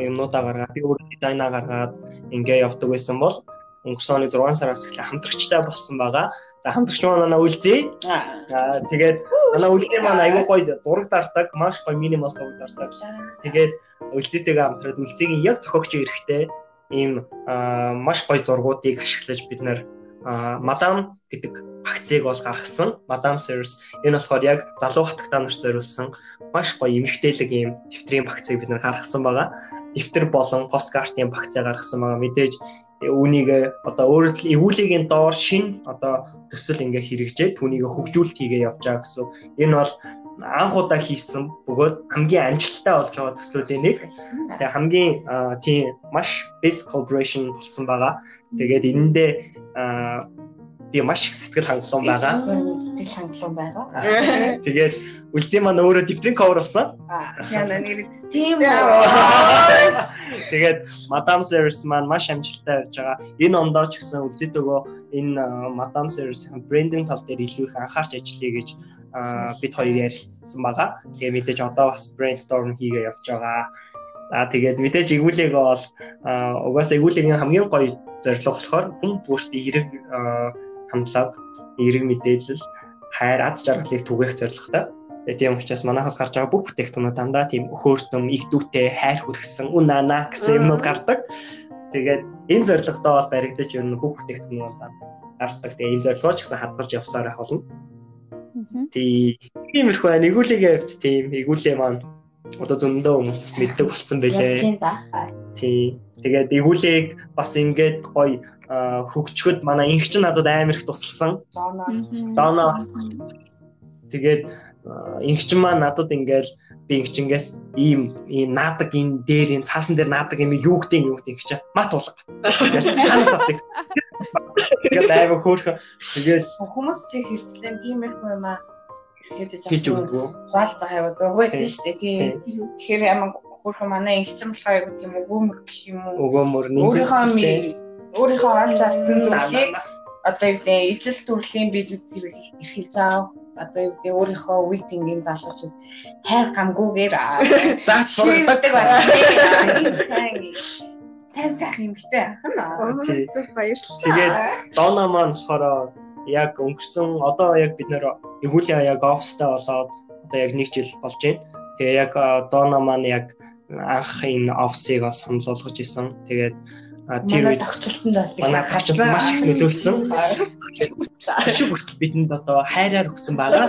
юмнуудаа гаргаад би өөрөө дизайнаа гаргаад ингээ явдаг байсан бол өнгөрсөн оны 6 сараас эхлээ хамтрагчтай болсон байгаа. За хамтрагч манай үлзээ. Аа тэгээд манай үлзээ манай аягүй гоё зураг дартаг, маш гоё минимал зураг дартаг. Тэгээд үлзээтэйгээ хамтраад үлзээгийн яг зохиогч эрэхтэй ийм маш гоё зургуудыг ашиглаж бид нэр мадам гэдэг акцийг бол гаргасан. Madam Series энэ болохоор яг залуу хатагтаа нарт зориулсан маш гоё эмгтээлэг ийм дэвтрийн багцыг бид нэр гаргасан байгаа. Дэвтэр болон посткартын багцаа гаргасан байгаа. Мэдээж үүнийг одоо өөрөөр эвгүүлгийн доор шин одоо төсөл ингээ хэрэгжээ түүнийг хөгжүүлэлт хийгээ явж байгаа гэсэн. Энэ бол анх удаа хийсэн бөгөөд хамгийн амжилттай болж байгаа төслүүдийн нэг. Тэгээ хамгийн тийм маш best collaboration болсон байгаа. Тэгээд энэндээ би маш их сэтгэл хангалуун байгаа. Сэтгэл хангалуун байгаа. Тэгээд үлзий маань өөрөө дифтринг cover болсон. Яна нэр тийм үү. Тэгээд Madam Series маань маш амжилттай явж байгаа. Энэ ондоо ч гэсэн үлзийтэйгөө энэ Madam Series-ийн брендинг тал дээр илүү их анхаарч ажиллая гэж бид хоёр ярилцсан байгаа. Тэгээ мэдээж одоо бас brainstorm хийгээ явж байгаа. За тэгээд мэдээж игүүлэг бол угаасаа игүүлгийн хамгийн гоё зорилго болохоор хүн бүрт эерэг хамтлаг, эерэг мэдээлэл, хайр, аз жаргалыг түгээх зорилготой. Тэгээ тийм учраас манахаас гарч байгаа бүх бүтээгдэхүүнүүд дандаа тийм өхөөртөм, игдүүтэй, хайр хүргэсэн, үн нана гэсэн юмнууд гардаг. Тэгээд энэ зорилготой бол баригдаж ер нь бүх бүтээгдэхүүнүүд гардаг. Тэгээ энэ зорилгоо ч гэсэн хадгалж явсаар байх болно. Тийм иймэрхүү байна. Игүүлэгээ хэвт тийм игүүлээ маань одоо зөндөө хүмүүсээс мэддэг болсон байлээ. Тийм. Тэгээд игүүлээг бас ингээд гоё хөгчгöd манай инх ч надад амар их тусалсан. Дона. Тэгээд инх ч маань надад ингээл би инхчингээс ийм ийм наадаг энэ дээр энэ цаасан дээр наадаг юм юу гэдэг юм гэдэг инхч мат уулга. Ханаас авдаг. Тэгээд амар хөөрхөн. Тэгээд хүмүүс чи хэрцлэн тиймэрхүү юм аа хийж өгдөгөө. Хуалцах аяа дургүйд нь шүү дээ. Тийм. Тэгэхээр ямар хөөрхөн манай инхчэн болохоор аяа тийм өгөөмөр гэх юм уу. Өгөөмөр нэгэн өөрийнхөө олж авсан зүйлийг одоо юу гэдэг ижил төрлийн бизнес эрхэлж байгаа одоо юу гэдэг өөрийнхөө үеийнгийн залуучууд хайр гамгүйгээр (laughs) заач сургадаг байна. Сайн сайхан юмтай ахна. Зүг баярлалаа. Тэгээд Дона маань болохоор яг өнгөрсөн одоо яг бид нэр игүүлийн яг офстай болоод одоо яг нэг жил болж байна. Тэгээ яг Дона маань яг анх энэ офсыг бас санал болгож исэн. Тэгээд тэр үед тогтолтонд бас манай хачид маш их нөлөөлсөн. Ашиг хүртэл бидэнд одоо хайраар өгсөн байгаа.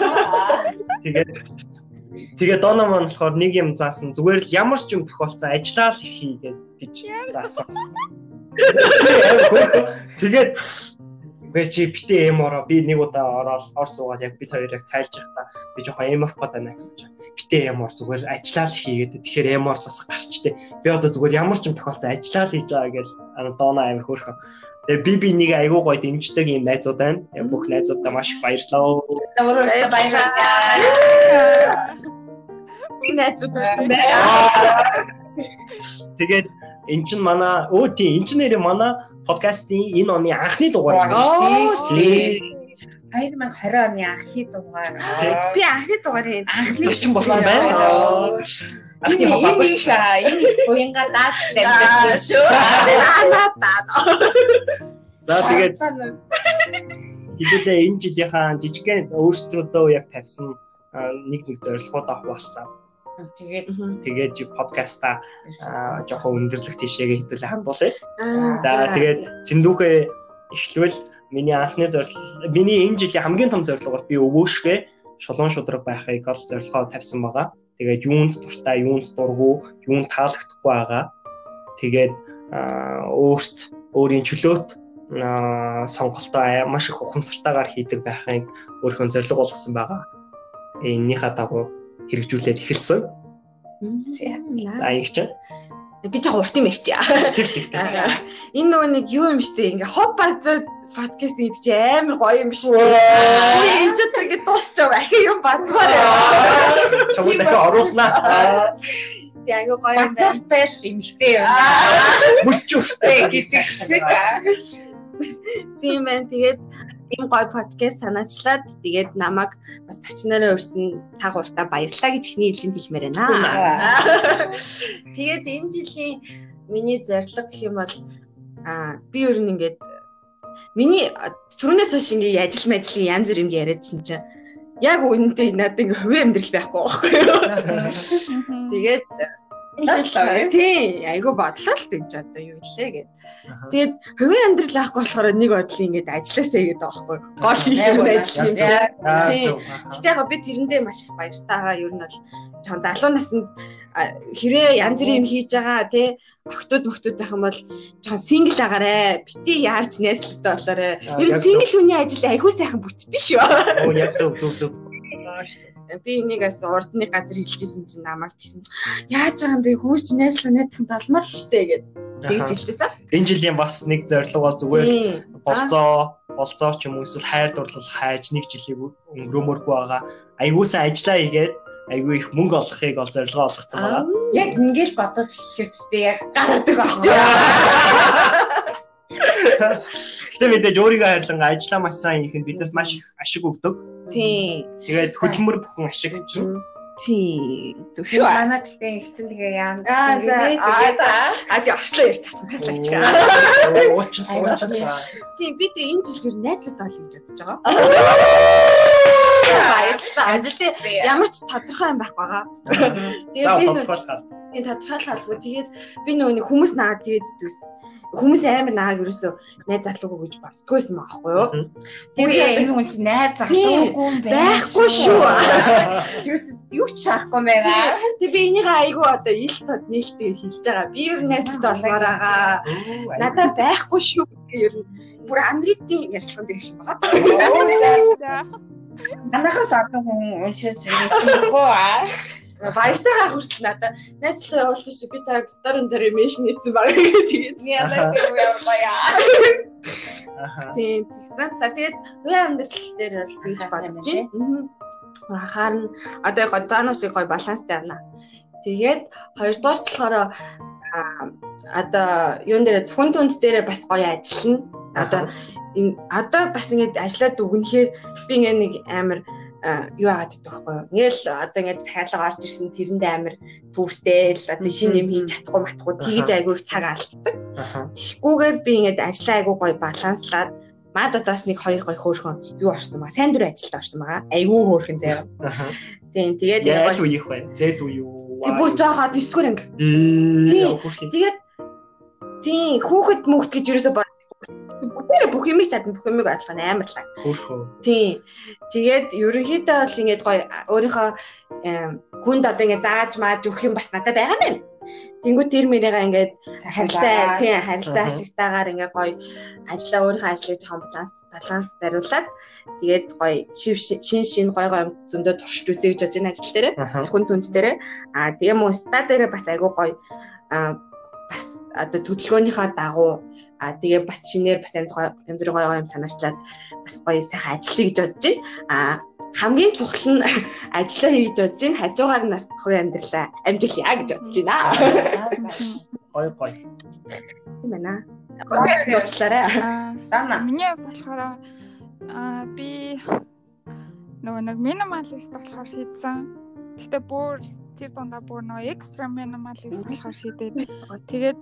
(laughs) Тэгээд тэгээд доноо маань болохоор нэг юм заасан зүгээр л ямар ч юм тохиолдсон ажиллаа л хийгээд гэж заасан. (laughs) Тэгээд үгүй чи битээ эм ороо би нэг удаа ороод ор суугаад яг бид хоёр яг цайлж байхдаа би жоохон эм авах гэдэг байна гэж. Битээ эм ор зүгээр ажиллаа л хийгээд тэгэхээр эм ор л бас гарчтэй. Би одоо зүгээр ямар ч юм тохиолдсон ажиллаа л хийж байгаа гэж доноо амир хөөрхөн. Тэгээ би би нэг айгуу гоё дэмждэг юм найзууд байна. Бүх найзуудаа маш их баярлалаа. Баярлалаа. Би найзууд байна. Тэгээд эн чин манай өө тий эн чин нэрээ манай подкастын энэ оны анхны дугаар юм шүү дээ. 2020 оны анхны дугаар. Би анхны дугаарын Анхны Зочин болсон байна. Анхны хаваач. энэ буянга даад Аа, шүү. Аа, таа. За тэгээд хэдүүлээ энэ жилийнхаа жижигхэн өөрсдөө яг тавьсан нэг нэг зорилгоудаа хуваалцсан. Тэгээд Тэгээд подкаста жоохон өндөрлөх тийшээгээ хэдүүлээ хандуулъя. За тэгээд зэндүүхээ эхлвэл миний анхны зорилго миний энэ жилийн хамгийн том зорилго бол би өвөөшгөө шулуун шудраг байхыг ол зорилгоо тавьсан байгаа. Тэгээд юунд дуртай, юунд дургу, юунд таалагдахгүй байгаа. Тэгээд өөрт өөрийн чөлөөт сонголтоо маш их ухамсартайгаар хийдэг байхыг өөрийнхөө зорилго болгосон байгаа. Эннийхээ дагуу хэрэгжүүлээд эхэлсэн. За ингэ чинь. би жоо урт юм ярьчих. Энэ нөгөө нэг юу юм штэ ингээ хоб базар подкаст чи амар гоё юм штэ. Үгүй энэ ч тэгээ дуусчаа ахи юм бадмаар яа. Чамд дахиад оруулнаа. Тэгээ айгу гоё юм байна. батартай шимхтэй юм. Мөчөштэй гэдэг шиг. Тийм байна. Тэгээд ийм гоё подкаст санаачлаад тэгээд намайг бас тачнараа өрсөн тагууртаа баярлаа гэж ихний хэлжинд хэлмээр байна. Тэгээд энэ жилийн миний зорилго гэх юм бол аа би ер нь ингээд миний түрүүнээс хойш ингээ ажил мэжлийн янз бүр юм яриадсан чинь яг үнэндээ надад ингээ хувийн амьдрал байхгүй байхгүй. (laughs) Тэгээд. Тий айгу бодлоо л гэж одоо юу илээ гэд. Тэгээд хувийн амьдрал авахгүй болохоор нэг бодлоо ингээд ажилласаа гэдэг байхгүй. Гол хийх юм ажил юм чи. Тий. Гэтэ яг би тэрэндээ маш их баяртай байгаа. Ер нь бол жоон залуу наснд хэрэг янз бүрийн юм хийж байгаа тий охтууд мөхтүүд байх юм бол жоон сингл агаарэ бити яарч найзлалтай болоорой. Ер нь сингл хүний ажил айгүй сайхан бүтдээ шүү. Оо яг зөв зөв зөв. Би энийг бас урд нэг газар хэлчихсэн чинь намайг тийсэн. Яаж байгаа юм бэ? Хүмүүс чинь найзлаа найзхан толмоор л штэ гэд. Тэгж хэлчихсэн. Энэ жилийн бас нэг зорилго бол зүгээр болцоо болцоо ч юм уу эсвэл хайр дурлал хайж нэг жилийг өнгөрөөмөргүй байгаа. Айгуусаа ажиллаа хийгээд айгүй их мөнгө олохыг ол зорилгоо олгоцсон байгаа. Яг ингээл бодоод хэлэхээр тээ яг гараад байгаа. Гэтэ мэдээж өөрийгөө хайрлан ажиллаа маш сайн хийх нь бидэнд маш их ашиг өгдөг. Тий. Тэгээд хөдөлмөр бүхэн ашиг чинь. Тий. Зөв шүү. Манай гэхдээ ихсэн тэгээ яам. Аа за. Аа тий орчлоо ярьж чадсан хаслаач. Уучин уучин. Тий би тий энэ жил юу найзлаад ол гэж бодож байгаа. Баярлалаа. Ажил тий ямар ч тодорхой юм байхгүй байгаа. Тэгээд би нөө тодорхойлхаа. энэ тодорхойлалгүй. Тэгээд би нөгөө хүмүүс наад тэгээд зүс. Хүмүүс амар нааг ерөөсөө найз залуугүй гэж болтгойсэн байхгүй юу? Тэгээ энэ хүн чинь найз залуугүй юм Байхгүй шүү. (laughs) Юу ч шахахгүй байгаа. Тэг би энийг айгүй одоо ил тод нээлттэй хэлж байгаа. Би ер нь найзтай болохоор байгаа. Надад байхгүй шүү гэх ер нь бүр андритийн ярьслан дээр шиг байгаа. Манайхаас олон хүн уншиж ирээгүй аа. Баяртайгаа хүртэл надад найзлаа явуулах шиг би таг сторон дээр меншн хийсэн байгаа тэгээд Яна гэв яа. тийм тэгсэн. За тэгээд хувийн амьдрал дээр бол тэгж бодож байна. Харин одоо яг одооноос гоё баланстай байна. Тэгээд хоёрдугаар болохоор одоо юун дээр зөвхөн түнд дээр бас гоё ажиллана. Одоо энэ одоо бас ингэж ажиллаад өгнөхээр би ингээ нэг амар юу яагаад гэдэг вэ? Ингээл одоо ингээд цайлга орж ирсэн тэрэндээ амар түүртэл одоо шинэ юм хийж чадахгүй матахгүй тэгж айгүй их цаг алддаг. Тэгэхгүйгээр би ингээд ажиллаа айгүй гоё баланслаад мад одоос нэг хоёр гоё хөөрхөн юу орсон байгаа. Сайн дүр ажилд орсон байгаа. Айгүй хөөрхөн заяа. Тийм тэгээд Яаж үеих вэ? Зэд үе юу? Тэг бүр жоохоо 9 дугаар анги. Юм. Тэгээд тийм хүүхэд мөхт гэж юусоо бод. Бүгдээрээ бүх юмыг чадна бүх юмыг ойлгох нь амар лаг. Хөрхөө. Тийм. Тэгээд ерөнхийдөө бол ингээд гоё өөрийнхөө хүнд одоо ингээд зааж мааж өгөх юм бас надад байгаа байна. Тэнгүү тэр мэрийгээ ингээд харилцаа тийм харилцаа ашигтайгаар ингээд гоё ажиллаа өөрийнхөө ажлыг жоохон баланс баланс дариулаад тэгээд гоё шив шин шин гоё гоё зөндөө туршиж үзье гэж бодож байна ажил дээрээ Аха. хүн түнд дээрээ аа тэгээ мөн ста дээрээ бас айгүй гоё аа бас одоо төлөвлөгөөнийхөө дагуу аа тэгээ бас шинээр бас янз гоё янз бүрийн гоё гоё юм санаачлаад бас гоё сайхан ажиллая гэж бодож байна. Аа хамгийн чухал нь (laughs) ажиллаа хийж бодож байна. Хажуугаар нь бас хувийн амьдралаа амжилъя гэж бодож байна. (laughs) Гой гой. тийм байна. Аа. Уучлаарай. Аа. Дана. миний хувьд болохоор аа би нөгөө нэг минималист болохоор шийдсэн. Гэхдээ бүр тэр дундаа бүр нөгөө экстра минималист болохоор шийдээд. Тэгээд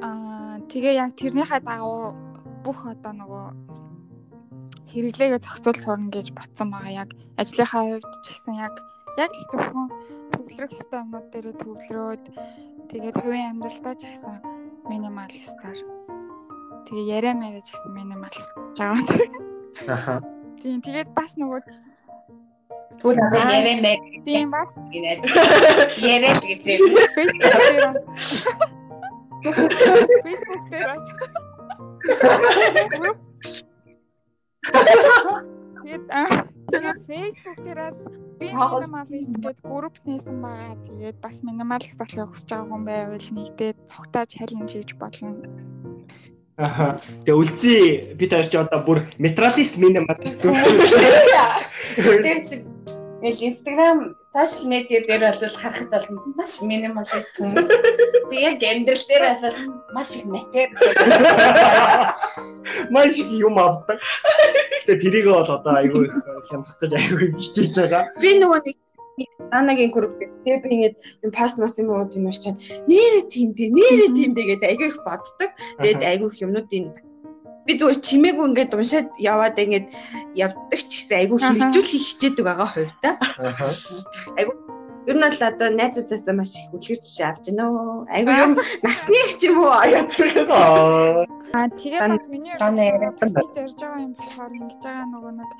аа тэгээ яг тэрнийхээ дагуу бүх одоо нөгөө хэрэглээгээ зохицуул сурна гэж ботсон байгаа. Яг ажлынхаа хувьд ч гэсэн яг яг л зөвхөн төвлөрөх ёстой юмнууд дээр төвлөрөөд тэгээд хувийн амьдралдаа ч гэсэн минималистаар тэгээ яриа мэрэж гэсэн минималист жаагаад тэр. Аха. Тийм тэгээд бас нөгөө Түл одоо ярэмэ тийм бас гинэ. Ярэл гэж (laughs) (laughs) юм. Facebook дээр бас Facebook дээр бас. Тэгээд аа, тэгээд Facebook дээрээс би минималист гэдэг групп нээсэн байгаа. Тэгээд бас минималист болохыг хүсэж байгаа хүн байвал нэгдээд цогтаа чаленж хийж болно. Аха. Тэгээ үлзий би таарч одоо бүр метралист минималист Тэр чинь яг Instagram, social media дээр бол харахад бол маш минималист хүмүүс. Тэг яг амьдрал дээр бол маш их матер. маш их юм авдаг. Тэгээ тэрийг бол одоо айгүй их хямдах гэж айгүй хичээж байгаа. би нөгөө нэг Анагийн групп дээр би ингээд юм пост мост юм уу din уучаад нэрэ тиймдээ нэрэ тиймдээ гэдэг айгүй их боддог. Тэгээд айгүй их юмнуудын би зүгээр чимээгүй ингээд уншаад яваад ингээд явдаг ч гэсэн айгүй хэрэгжүүлэх хичээдэг байгаа хувьдаа. Аха. Ер нь бол одоо найзуудаасаа маш их үлгэр жишээ авч байна уу. Айгүй юм насны их ч юм уу яадаг. Аа. Аа тэгээ бас миний зарж байгаа юм болохоор ингэж байгаа нөгөө нэг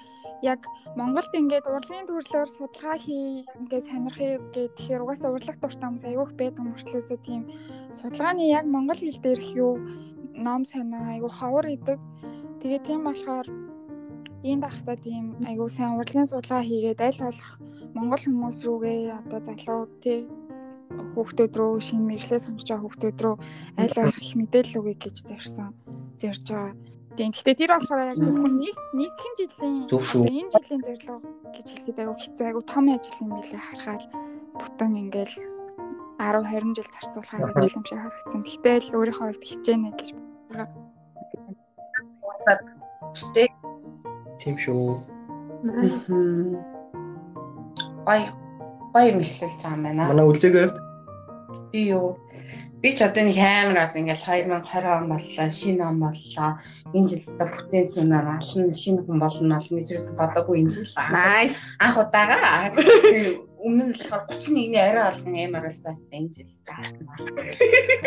яг Монголд ингээд урлагийн төрлөөр судалгаа хий ингээд сонирхыг гэх тэгэхээр угаасаа урлаг дуртай хүмүүс айгүйх байдаг мөртлөөсөө тийм судалгааны яг монгол хэл дээрх юу ном санаа айгүй ховор идэг. Тэгээ тийм болохоор энэ дахта тийм айгүй сайн урлагийн судалгаа хийгээд аль болох монгол хүмүүс рүүгээ одоо залуу тий хүүхдүүд рүү шинэ мэдлээ сонгож байгаа хүүхдүүд рүү аль болох их мэдээлэл өгье гэж зорьсон зорж байгаа. Тийм. Гэхдээ тэр болохоор яг зөвхөн нэг нэгэн жилийн энэ жилийн зорилго гэж хэлэхэд айгүй хэцүү айгүй том ажил юм билээ харахаар бүтэн ингээл 10 20 жил зарцуулахаар (laughs) Аха. ажил юм шиг харагдсан. Гэхдээ л өөрийнхөө хувьд хичээнэ гэж. Тийм шүү. Гой гой юм эхлүүлж байгаа юм байна. Манай үлзээгийн хувьд Би юу би ч одоо нэг амар одоо ингээл 2020 он боллоо, шинэ он боллоо. Энэ жил өстө бүтээн сүнээр ална шинэ хүн болно гэж юусэн бодоогүй энэ жил. Nice. анх удаага өмнө нь болохоор 31-ний арай болгон амар болсаас энэ жил таасан.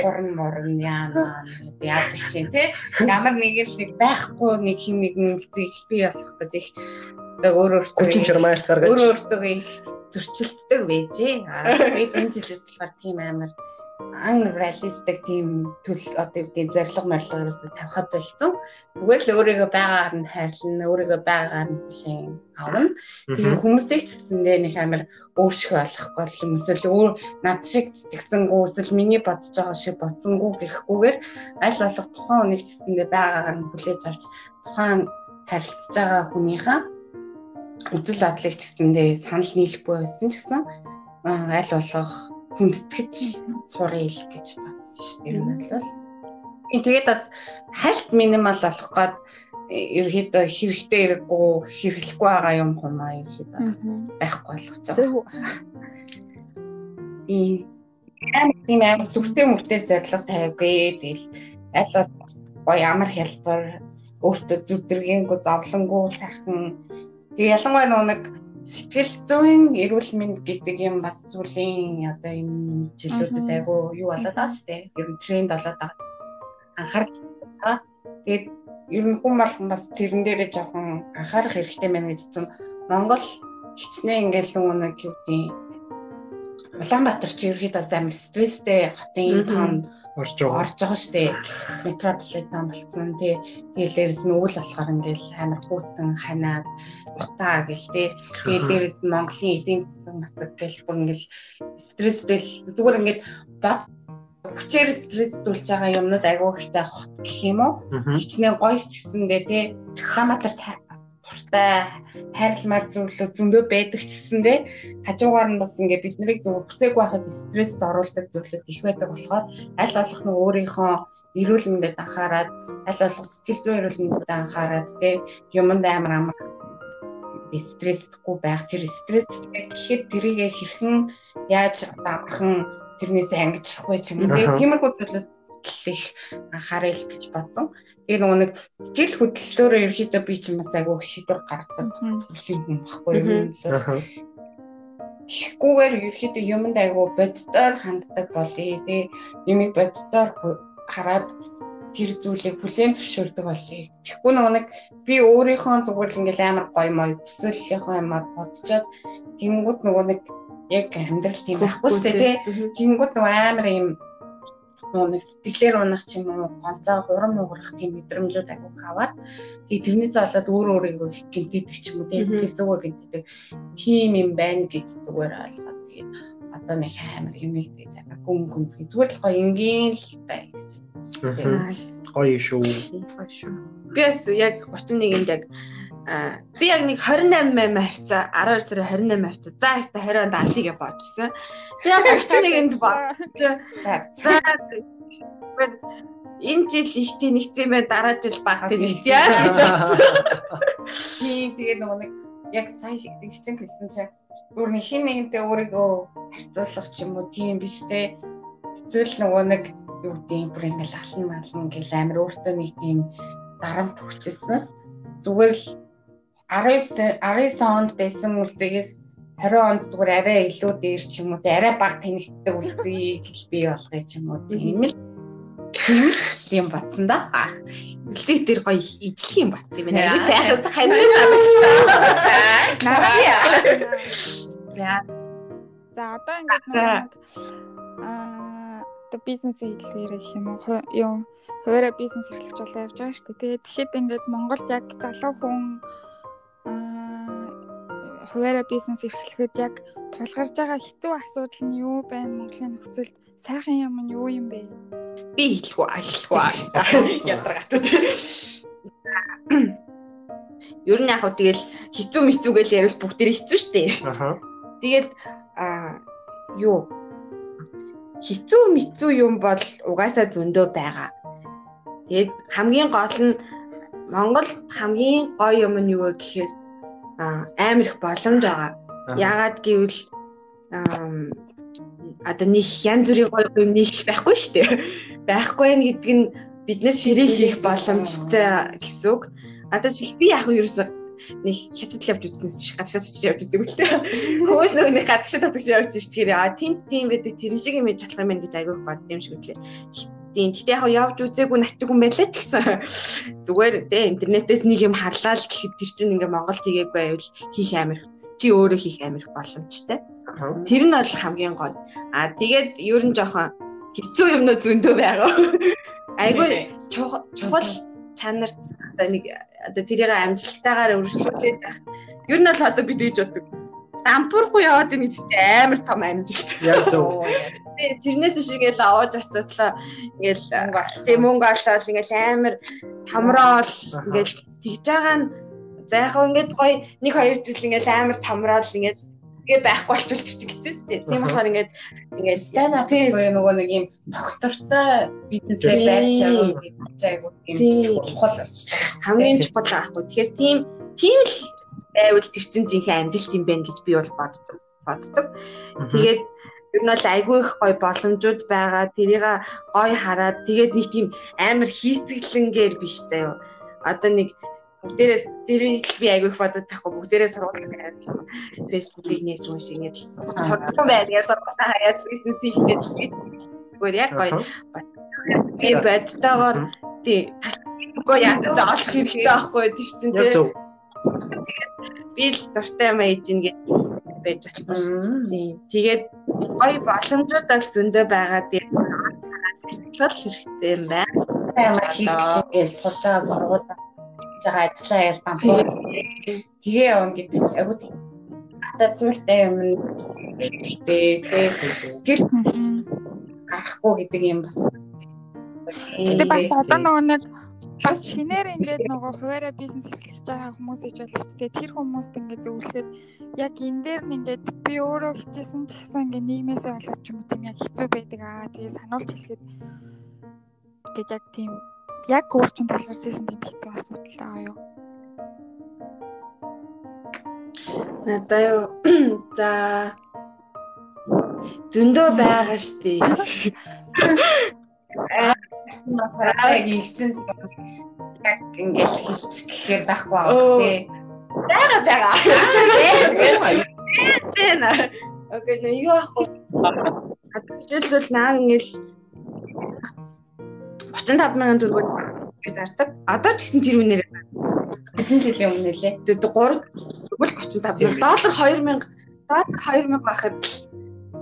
Гурн морн яана яадаг чинь тий ямар нэг л нэг байхгүй нэг хин нэгэн зих би болох гэж их одоо өөр өөртөө 30 чармаалт гаргаж. өөр өөртөө их зөрчилддөг байжээ. Аа би энэ жилээс болохоор тийм амар unrealistic тийм төл одоо юу гэдэг зориг морилго ерөөсөй тавихад болсон. Зүгээр л өөрийгөө байгаагаар нь хайрлна, өөрийгөө байгаагаар нь хүлээн авна. Тэгээ хүмүүсийг ч гэсэндээ нэг амар өөршгөө олохгүй л юм эсвэл өөр над шиг сэтгэсэнгүү эсвэл миний бодож байгаа шиг бодсонгүү гэхгүйгээр аль болох тухайн хүнийг ч гэсэндээ байгаагаар нь хүлээж авч тухайн харилцаж байгаа хүнийхээ үзэл бодлыг ч гэсэндээ санал нийлэхгүй байсан ч гэсэн аль болох хүндэтгэж сурыг гэж бодсон шүү дээ. Энэ бол Э, тэгээд бас хальт минимал болох гээд ерөөхдөө хэрэгтэй хэрэггүй хэрэглэхгүй байгаа юм хумаа ерөөхдөө байхгүй болгож байгаа. Ийм амар тийм амар зүгтээ мөртөө зориг тавиагүй. Тэгэл аль гоё ямар хялбар өөртөө зүдэргээнгүй зовлонггүй сайхан. Тэг ялангуяа нэг сэтгэл зүйн эрүүл мэнд гэдэг юм бас зүйлийн одоо энэ жилүүдэд айгу юу болоод байгаа шүү дээ. Ер нь тренд болоод байгаа. Анхаарал байгаа. Тэгээд ер нь хүн болгон бас тэрэн дээрээ жоохон анхаарах хэрэгтэй байна гэж хэлсэн. Монгол хичнээн ингээл нөгөө нэг юу гэдэг Улаанбаатар чи ерөөхдөө амар стресстэй хотын тоон орж байгаа. орж байгаа шүү дээ. Метрополитен болсон тий. Тэгээд дээрэс нь үйл болохоор ингээл амар хүүтэн ханаад утаа гэл тий. Тэгээд дээрэс нь Монголын эдийн засаг масаг гэл бүр ингээл стресстэй л зүгээр ингээд бод хүчээр стресстүүлж байгаа юмнууд айгүй ихтэй хот гэх юм уу? Хичнээн гоё ч гэсэндээ тий Улаанбаатар туртай хайрламар зүйлүүд зөндөө байдаг ч гэсэндээ хажуугаар нь бас ингээд бид нарыг зөв бүцээг байхад стресст оруулдаг зүйлүүд их байдаг болохоор аль болох нь өөрийнхөө эрүүл мэндэд анхаарад аль болох сэтгэл зүйн эрүүл мэндэд анхаарад тий юмд амар амар стрессгүй байх тэр стресс гэхэд тэрийгэ хэрхэн яаж амархан тэрнээс ангижрах вэ ч юм Аха. тиймэрхүү зүйлүүд их анхаарал гэж бодсон. Тэгээ нөгөө нэг сэтгэл хөдлөлөөрөө ерөөхдөө би ч юм бас айгүй шийдвэр гаргадаг төрлийн хүн баггүй юм л. Аха. Тэгэхгүйгээр ерөөхдөө юмд айгүй боддоор ханддаг болъё. Тэгээ юмыг боддоор хараад тэр зүйлийг хүлээн зөвшөөрдөг болъё. Тэгэхгүй нөгөө нэг би өөрийнхөө зүгээр л ингээл амар гоё мой төсөөллийнхөө юмар бодцоод гингүүд нөгөө нэг яг амьдрал тийм байхгүй шүү дээ тий. Гингүүд нөгөө амар юм нөгөө нэг сэтгэлээр унах ч юм уу ганцаа хурам нуурах тийм мэдрэмжүүд агуулх аваад тий тэрнээс болоод өөр өөрийгөө их гинтээдэг ч юм уу тий Мгм. сэтгэл зүгөө гинтээдэг тийм юм байна гэж зүгээр ойлгоод тэгээд одоо нэг амар гэж амар гүн гүнзгий зүгээр л гоё энгийн л бай гэж. Мгм. Гоё шүү. Би яг 31-нд яг би яг нэг 28 8 хавцаа 12 сарын 28 хавцаа за хаста 20 онд алигээ бодсон. Би яг 31-нд бод. За энэ жил ихтэй нэгцэн бай дараа жил багтай нэгтээ гэж бодсон. Тийм тэгээ нөгөө нэг яг сая тэгсэн гэсэн чинь бүр нэг хин нэгэнтэй өөрийгөө харьцуулах ч юм уу тийм биш те. Эсвэл нөгөө нэг юу гэдэг бүр ингээл алан малан гэл амир өөртөө нэг тийм дарамт хүчээснээс зүгээр л 19 19 онд байсан үлзээс 20 онд зүгээр арай илүү дээр ч юм уу те арай баг тэнэгтдэг үлзийг л бий болгоё ч юм уу тийм л юм батсан да. Үлдээ дээр гоё ижлэх юм бат юм байна. Би сайхан хандсан байгаа шүү. Нараа. За За одоо ингээд нэг аа одоо бизнес хэлээр гэх юм уу юу хуваараа бизнес эрхлэж болоо явж байгаа шүү дээ. Тэгээд тэгэхэд ингээд Монголд яг залуу хүн аа хуваараа бизнес эрхлэхэд яг тулгарч байгаа хэцүү асуудал нь юу байна? Монголын нөхцөлд сайхан юм нь юу юм бэ? би хэлэх үү хэлэх үү (laughs) ядаргатад. Ер нь яг хөө тэгэл хизүү мицүүгээл ярил бүгдээрээ хизүү штэ. Аха. Тэгээд а юу хизүү мицүү юм бол угаасаа зөндөө байгаа. Тэгээд хамгийн гол нь Монголд хамгийн гоё юм нь юу вэ гэхээр амар их боломж байгаа. Яагаад гэвэл одоо нэг янз бүрийн гоё юм нэг байхгүй шүү дээ. (laughs) Байхгүй нь гэдэг нь бид нар тэрийг хийх боломжтой гэсэн үг. Одоо чи би яг юу ерөөсөө нэг хятад явж үзнэс чи гадагшаа чи явж үзег үлээ. Хөөс нэг нэг гадагшаа татагш явж ирч тэгэхээр а тийм тийм байдаг тэр шиг юм яж чадах юм байна гэж айгүйх бод юм шиг үлээ. Тийм гэхдээ яг явж үзээгүй натдаг юм байлаа ч гэсэн зүгээр дээ интернетээс нэг юм харлаа л гэхэд тэр чинь ингээ Монгол тгээгүй байвал хийх амир чи өөрөө хийх амир боломжтой. Тэр нь бол хамгийн гоё. А тэгээд ер нь жоохон хэцүү юмнууд зөндөө байгаа. Айгүй чухал чанар одоо нэг одоо тэрийг амжилттайгаар өргөжлүүлээд байх. Ер нь бол одоо бид ээж боддог. Дампуургүй яваад байна гэдэгт амар том амжилт. Яг зөв. Тэрнээс шигээл аваад очиодлоо ингээл тийм мөнгө олоод ингээл амар томроол ингээл тэгж байгаа нь за яг ингээд гоё нэг хоёр жил ингээл амар томроол ингээд тэгээ байхгүй ч хэцүүстэй. Тийм болохоор ингээд ингээд stand up буюу нөгөө нэг юм доктортой бизнесээ Тийм. барьж байгаа гэж айгуу Тийм. чухал болчих. хамгийн чухал аахгүй. Тэгэхээр тийм тийм л байвал тэр чинь жинхэнэ амжилт юм байна гэж би бол боддог. Боддог. Тэгээд ер нь бол айгүй их гоё боломжууд байгаа. Тэрийг гоё хараад тэгээд нэг тийм амар хийсгэлэнгээр биш заяо. Одоо нэг Бүгдээрээс дээрээ би айгүй их бодод тахгүй бүгдээрээ сургууль хайрлаа. Facebook-ийг нээс юм шиг ингэж сурдаг байна. Яг сургуулаа хаяад бизнес хийхдээ зүгээр яг гоё. Би бодтойгоор тий Үгүй яа заалах хэрэгтэй байхгүй тийш чинь тий. Би л дуртай юм ээж ин гэж байж чадсан. Тий. Тэгээд гоё боломжууд бол зөндөө байгаа тий. Цагаат хэрэгтэй юм байна. Амар хийх гэж сурж байгаа сургууль байгаа ажиллаа ял бампуу. Тэгээ явна гэдэг чинь агуу хатаа зүйлтэй юм хэрэгтэй. Гэр гарахгүй гэдэг юм бас. Тэгээ бас одоо нөгөө нэг бас чинээр ингээд нөгөө хуваараа бизнес эрхлэж байгаа хүмүүс иж ч тэр хүмүүст ингээд зөвлөхөд яг энэ дээр нь ингээд би өөрөө хичээсэн ч гэсэн ингээд нийгмээсээ болоод ч юм уу тийм яг хэцүү байдаг. Аа тэгээ сануулж хэлэхэд ингээд яг тийм яг өөрчн тулгарч ирсэн тийм хэцүү асуудал байгаа юу? Надаа юу? (clears throat) За зөндөө байгаа штий. (laughs) бас хараа хийсэн яг ингээд хийх гэхээр байхгүй аа тий. Бага бага. Окей, нэ юу ахгүй. Жишээлбэл наа ингээл 35 мянган төгрөгөөр зардаг. Одоо ч гэсэн тэр үнээр хэдэн жилийн өмнө лээ. 3 тэгвэл 35 мянган доллар 2000 доллар 2000 байхад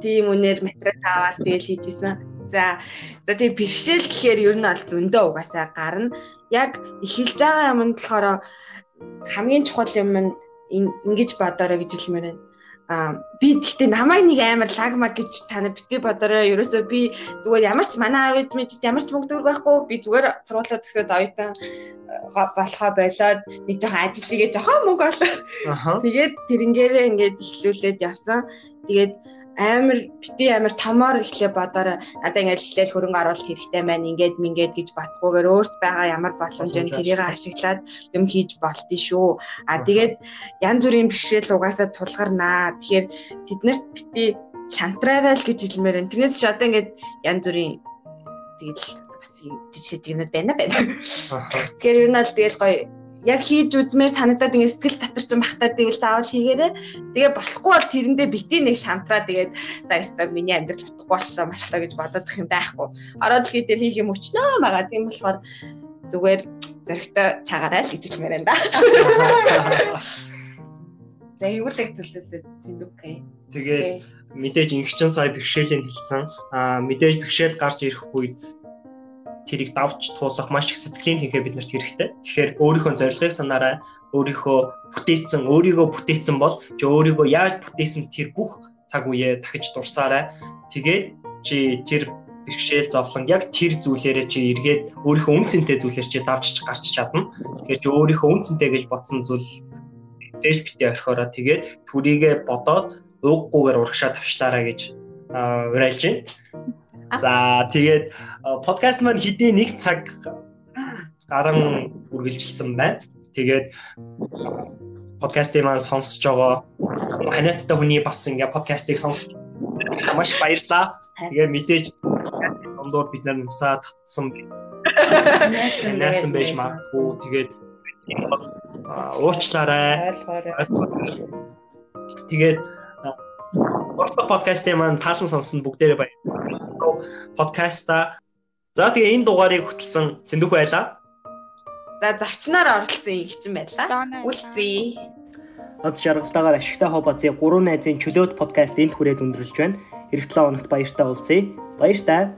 тийм үнээр материал аваад тэгэл хийжсэн. За за тэгээ бэрхшээл гэхээр ер нь бол зөндөө угаасаа гарна. Яг эхэлж байгаа юмд болохоор хамгийн чухал юм нь ингэж бодорой гэж хэлмээр байна. Аа би гэхдээ намайг нэг амар лагмаг гэж тань бити бодорой. Ерөөсөө би зүгээр ямар ч манай аавд мэд ямар ч мөнгө төгрөг байхгүй. Би зүгээр сургуулаа төгсөөд оюутан болохоо болоод нэг жоохон ажил хийгээ жоохон мөнгө олоо. Тэгээд тэрнгээрээ ингээд эхлүүлээд явсан. Тэгээд амар бити амар томоор ихлэ бодорой надаа ингээд хэлэл хөрөнгө оруулах хэрэгтэй байна ингээд мингээд гэж батгуугаар өөрт байгаа ямар боломжтой тэрийг ашиглаад юм хийж болтыг шүү а тэгээд янз бүрийн бэрхшээл угаасаа тулгарнаа тэгэхээр тэднэрт бити шантраарай л гэж хэлмээр байна тэрнээс чи одоо ингээд янз бүрийн тэгэл бас жишээ жигнүүд байна байна тэгэхээр ер нь л тэгэл гоё яг хийж үзмээр санагдаад ингэ сэтгэл татарчин бахтаад тэгэл заавал хийгээрээ тэгээ болохгүй бол тэрэндээ бити нэг шантраа тэгээд за яста миний амьдрал утгагүй боллоо машлаа гэж бодоод их юм байхгүй. Ороод л дээр хийх юм өчнөө магаа тийм болохоор зүгээр зөрөгтэй чагаарай л эзэлмээр энэ да. (laughs) Тэгээ юу л их төлөвлөлөө зэндүг. Тэгээд мэдээж ингчин сая бэрхшээлийн хэлсэн. Аа мэдээж бэрхшээл гарч ирэх үед тэрийг давж туулах маш их сэтгэлийн тэнхээ биднэрт хэрэгтэй. Тэгэхээр өөрийнхөө зорилгыг санаарай, өөрийнхөө бүтээсэн, өөрийгөө бүтээсэн бол чи өөрийгөө яаж бүтээсэн тэр бүх цаг үеэ дахиж дурсаарай. Тэгээд чи тэр бэрхшээл зовлон яг тэр зүйлээрээ чи эргээд өөрийнхөө үнцэнтэй зүйлээр чи давж гарч чадна. Тэгэхээр чи өөрийнхөө үнцэнтэй гэж бодсон зүйл зээж битээ орхиороо тэгээд түрийгэ бодоод ууггүйгээр урагшаа тавчлаарай гэж уриалж байна. За тэгээд подкаст маань хэдийн нэг цаг гарan үргэлжилсэн байна. Тэгээд подкастыг маань сонсож байгаа ханиаттай хүний бас ингээ подкастыг сонсож маш баярлаа. Тэгээд мэдээж дондор бид нар нусаа татсан Насан байж магадгүй. Тэгээд уучлаарай. Тэгээд Орто подкастын маань таалан сонсон бүгдээрээ баярлалаа. Подкаста. За тэгээ энэ дугаарыг хөтлсөн Зэндүх байлаа. За зочноор оролцсон ихчин байлаа. Үлцээ. Од жаргалтаагаар ашигтай хобоцын 3 найзын чөлөөт подкаст энд хүрээд өндөрлөж байна. Эх 7 хоногт баяртай уулзъя. Баяртай.